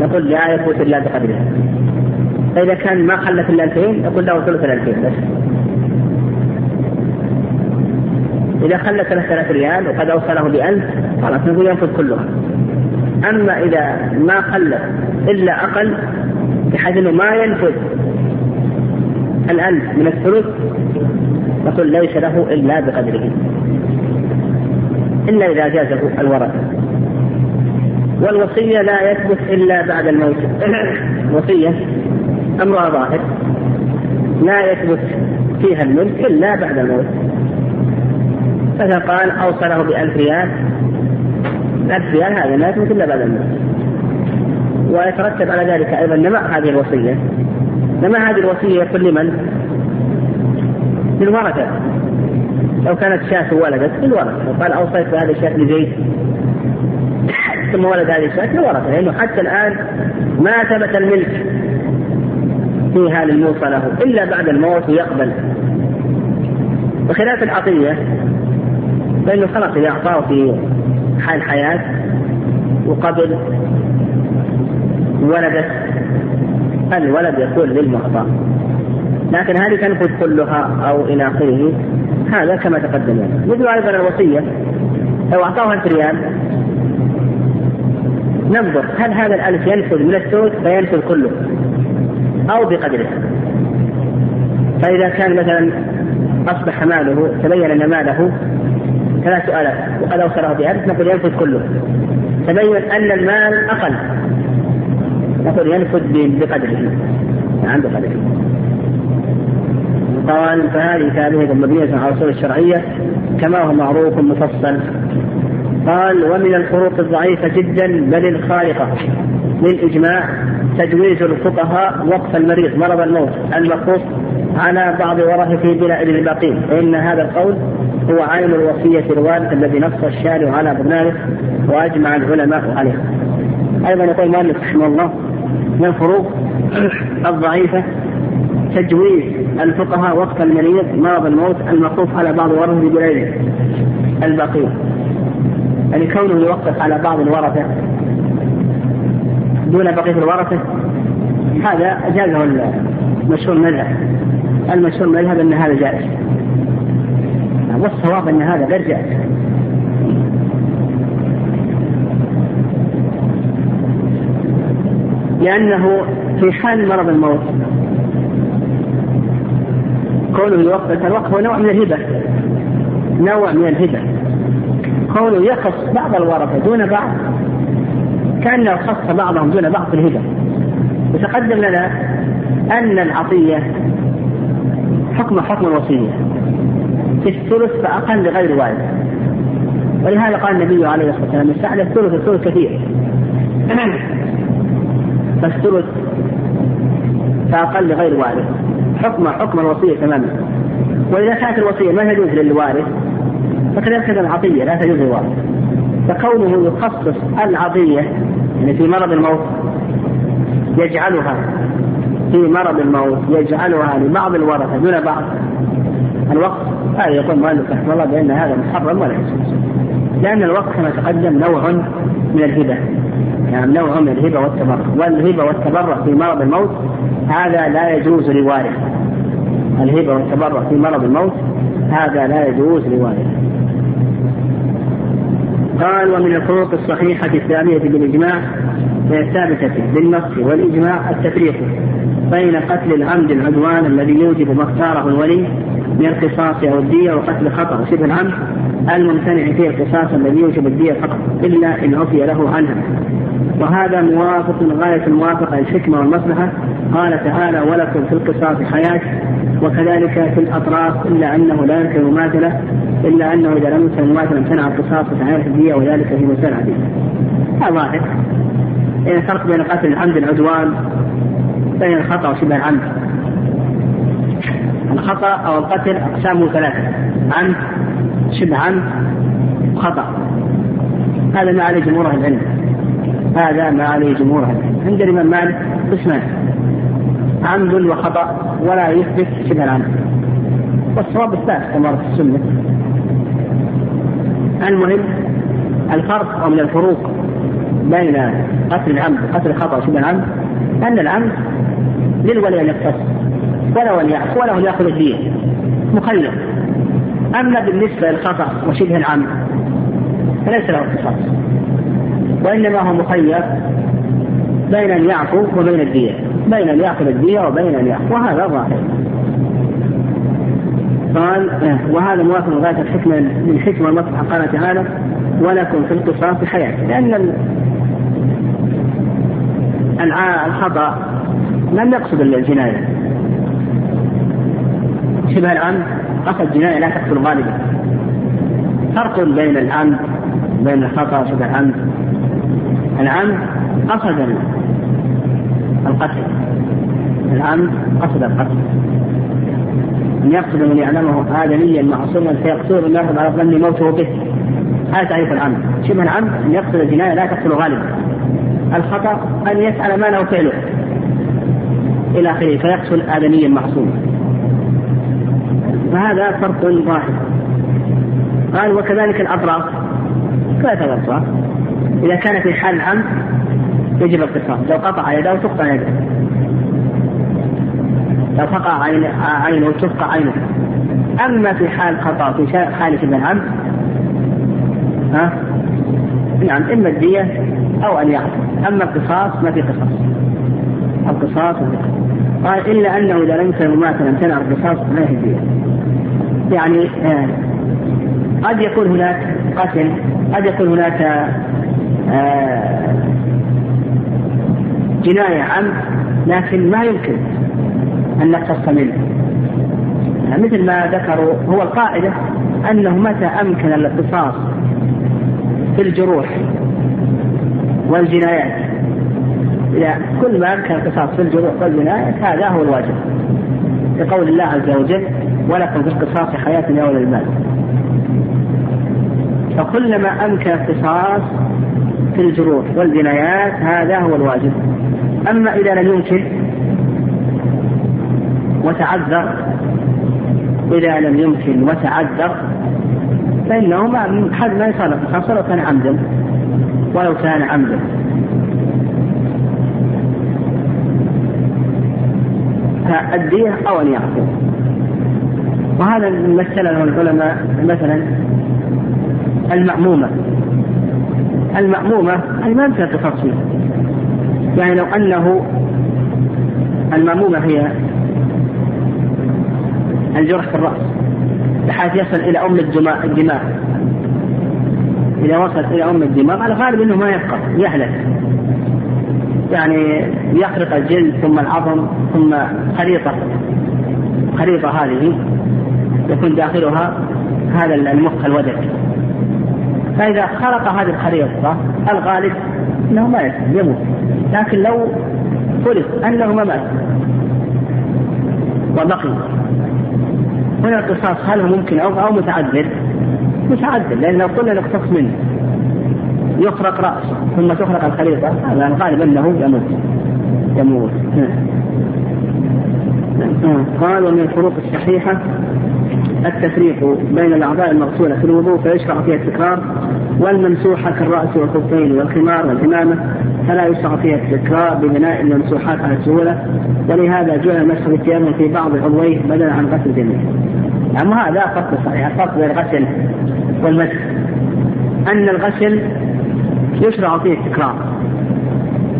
نقول لا يفوت إلا بقدرها. فإذا كان ما خلت إلا 2000 نقول له ثلث ال 2000 بس. إذا خلت 3000 ريال وقد أوصله بألف خلاص نقول ينفذ كلها أما إذا ما خلت إلا أقل بحيث أنه ما ينفذ الألف من الثلث نقول ليس له إلا بقدره. إلا إذا جازه الورثة والوصية لا يثبت إلا بعد الموت. وصية أمرها ظاهر. لا يثبت فيها الملك إلا بعد الموت. فقال أوصله بألف ريال. ألف ريال هذا لا يثبت إلا بعد الموت. ويترتب على ذلك أيضا نماء هذه الوصية. نماء هذه الوصية يكون لمن؟ للورثة. لو كانت شاة ولدت للورثة. وقال أوصيت بهذه الشاة لزيد ثم ولد هذه الشاة للورثة. لأنه حتى الآن ما ثبت الملك فيها للموصى له إلا بعد الموت يقبل. بخلاف العطية فإنه خلاص إذا أعطاه في حال حياة وقبل ولدت الولد يكون للمعطى. لكن هذه تنفذ كلها أو إلى آخره. هذا كما تقدم. يعني. مثل أيضا الوصية. لو أعطاه ألف ريال ننظر هل هذا الألف ينفذ من الثلث فينفذ كله أو بقدره. فإذا كان مثلا أصبح ماله تبين أن ماله ثلاث آلاف. وقد أوصله بألف نقول ينفذ كله. تبين أن المال أقل. نقول ينفذ بقدره. نعم بقدره. قال فهذه ثابتة مبنية على الأصول الشرعية كما هو معروف مفصل. قال ومن الفروق الضعيفة جدا بل الخارقة للإجماع تجويز الفقهاء وقف المريض مرض الموت المخصوص على بعض ورثته بلا إذن الباقين فإن هذا القول هو عين الوصية الوارث الذي نص الشارع على برنامج وأجمع العلماء عليه. أيضا يقول المؤلف رحمه الله من الفروق الضعيفة تجويز الفقهاء وقت المريض مرض الموت المخوف على بعض ورثة بلا الباقين. يعني كونه يوقف على بعض الورثة دون بقية الورثة هذا أجازه المشهور المذهب المشهور المذهب أن هذا جائز. والصواب أن هذا غير جائز. لأنه في حال مرض الموت كونه يوقف الوقف هو نوع من الهبة. نوع من الهبة. كونه يخص بعض الورثة دون بعض كأنه خص بعضهم دون بعض في الهبة وتقدم لنا أن العطية حكم حكم الوصية. في الثلث فأقل لغير والد ولهذا قال النبي عليه الصلاة والسلام استعلى الثلث الثلث كثير. فالثلث فأقل غير وارث. حكم حكم الوصية تماما. وإذا كانت الوصية ما تجوز للوارث فكذلك العطية لا تجوز للوارث. فكونه يخصص العطية يعني في مرض الموت يجعلها في مرض الموت يجعلها لبعض الورثة دون بعض. الوقت هذا يقول مؤلف رحمه الله بأن هذا محرم ولا يجوز. لأن الوقت كما تقدم نوع من الهبة. يعني نوع من الهبة والتبرع. والهبة والتبرع في مرض الموت هذا لا يجوز لوارث. الهبة والتبرع في مرض الموت هذا لا يجوز لوارث. قال ومن الفروق الصحيحة الثانية بالإجماع الثابتة بالنص والإجماع التفريق بين قتل العمد العدوان الذي يوجب ما اختاره الولي من القصاص أو الدية وقتل خطأ شبه العمد الممتنع فيه القصاص الذي يوجب الدية فقط إلا إن عفي له عنها. وهذا موافق غاية الموافقة للحكمة والمصلحة قال تعالى ولكم في القصاص حياة وكذلك في الأطراف إلا أنه لا يمكن مماثلة إلا أنه إذا لم يمكن مماثلة امتنع القصاص وتعالى الدية وذلك في مسألة عديدة هذا ظاهر إيه الفرق بين قتل العمد العدوان بين الخطأ وشبه العمد. الخطأ أو القتل أقسامه ثلاثة عمد شبه عمد وخطأ. هذا ما عليه جمهور العلم. هذا ما عليه جمهور العلم. عند الإمام مالك قسمان. عمد وخطأ ولا يثبت شبه العمد والصواب الثالث كما في السنة. المهم الفرق من الفروق بين قتل العمد وقتل الخطأ وشبه العمد أن العمد للولي أن يقتص ولا أن يعفو ولا أن يأخذ الدية مخير أما بالنسبة للخطأ وشبه العمد فليس له اختصاص وإنما هو مخير بين أن يعفو وبين الدية بين أن يأخذ الدية وبين أن يعفو وهذا ظاهر قال آه، وهذا موافق غاية الحكمة من الحكمة المصلحة قال تعالى ولكم في القصاص حياة لأن الخطأ لم يقصد الجناية. شبه العمد قصد جناية لا تقتل غالبا. فرق بين العمد بين الخطأ وشبه العمد العمد قصد القتل. العمد قصد القتل. أن يقصد من يعلمه آدميا معصوما فيقتله الناس على ظن موته به. هذا تعريف العمد شبه العمد أن يقصد الجناية لا تقتل غالبا. الخطأ أن يفعل ما له فعله. إلى آخره. فيقتل آدميا معصوما فهذا فرق واحد. قال وكذلك الأطراف ثلاثة الأطراف إذا كان في حال العمد يجب القصاص لو قطع يده تقطع يده لو فقع عينه تفقع عينه. أما في حال خطأ في حال شبه العمد ها؟ نعم إما الدية أو أن يعفو أما القصاص ما في قصاص. القصاص قال إلا أنه إذا لم يكن مماثلا امتنع القصاص ما هي الدية؟ يعني آه قد يكون هناك قتل قد يكون هناك آه جناية عمد لكن ما يمكن أن نقتص منه. يعني مثل ما ذكروا هو القاعدة أنه متى أمكن الاقتصاص في الجروح والجنايات. إذا كل ما أمكن القصاص في الجروح والجنايات هذا هو الواجب. لقول الله عز وجل ولكم في القصاص حياة يا أولي المال فكلما أمكن القصاص في الجروح والجنايات هذا هو الواجب. أما إذا لم يمكن وتعذر إذا لم يمكن وتعذر فإنه ما حد ما يصادق خاصة لو كان عمدا ولو كان عمدا. فالدية أو أن يعفو. وهذا مثله العلماء مثلا المأمومة. المأمومة أي ما يمكن فيها. يعني لو أنه المأمومة هي الجرح في الرأس بحيث يصل إلى أم الدماء إذا وصل إلى أم الدماء الغالب أنه ما يبقى يهلك. يعني يخرق الجلد ثم العظم ثم خريطة. خريطة هذه يكون داخلها هذا المخ الودك. فإذا خرق هذه الخريطة الغالب أنه ما يموت. لكن لو فرض أنه ما مات وبقي. هنا القصاص هل هو ممكن أو أو متعذر؟ متعذر لأن لو قلنا نقتص منه. يخرق رأسه ثم تخرق الخليطة هذا الغالب أنه يموت. يموت. قال ومن الفروق الصحيحة التفريق بين الأعضاء المغسولة في الوضوء فيشرع فيها التكرار والممسوحة كالرأس والخفين والخمار والعمامة فلا يشرع فيها التكرار ببناء الممسوحات على السهولة. ولهذا جعل المسح بالتيمم في بعض عضويه بدلا عن غسل الجميع. أما هذا فرق صحيح الفرق بين الغسل والمسح. أن الغسل يشرع فيه التكرار.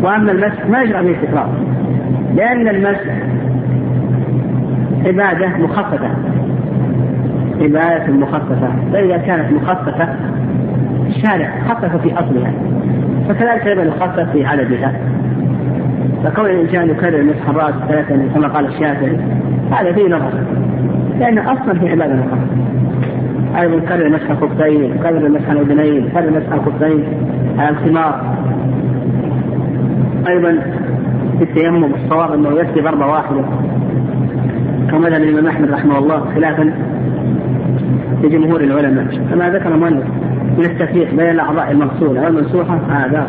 وأما المسح ما يشرع فيه التكرار لأن المسح عبادة مخففة. عبادة مخففة فإذا كانت مخففة الشارع خفف في أصلها فكذلك أيضا يخفف في عددها. فكون الإنسان يكرر مسح الرأس ثلاثة كما قال الشافعي هذا فيه نظر لأن أصلا في عبادة مخففة. أيضا يكرر مسح الخفين يكرر مسح الأذنين يكرر مسح الخفين على الخمار. أيضا في التيمم الصواب أنه يكفي ضربة واحدة كما ذهب الإمام أحمد رحمه الله خلافا لجمهور العلماء كما ذكر المؤلف من التفريق بين الأعضاء المغسولة والمنسوحة هذا.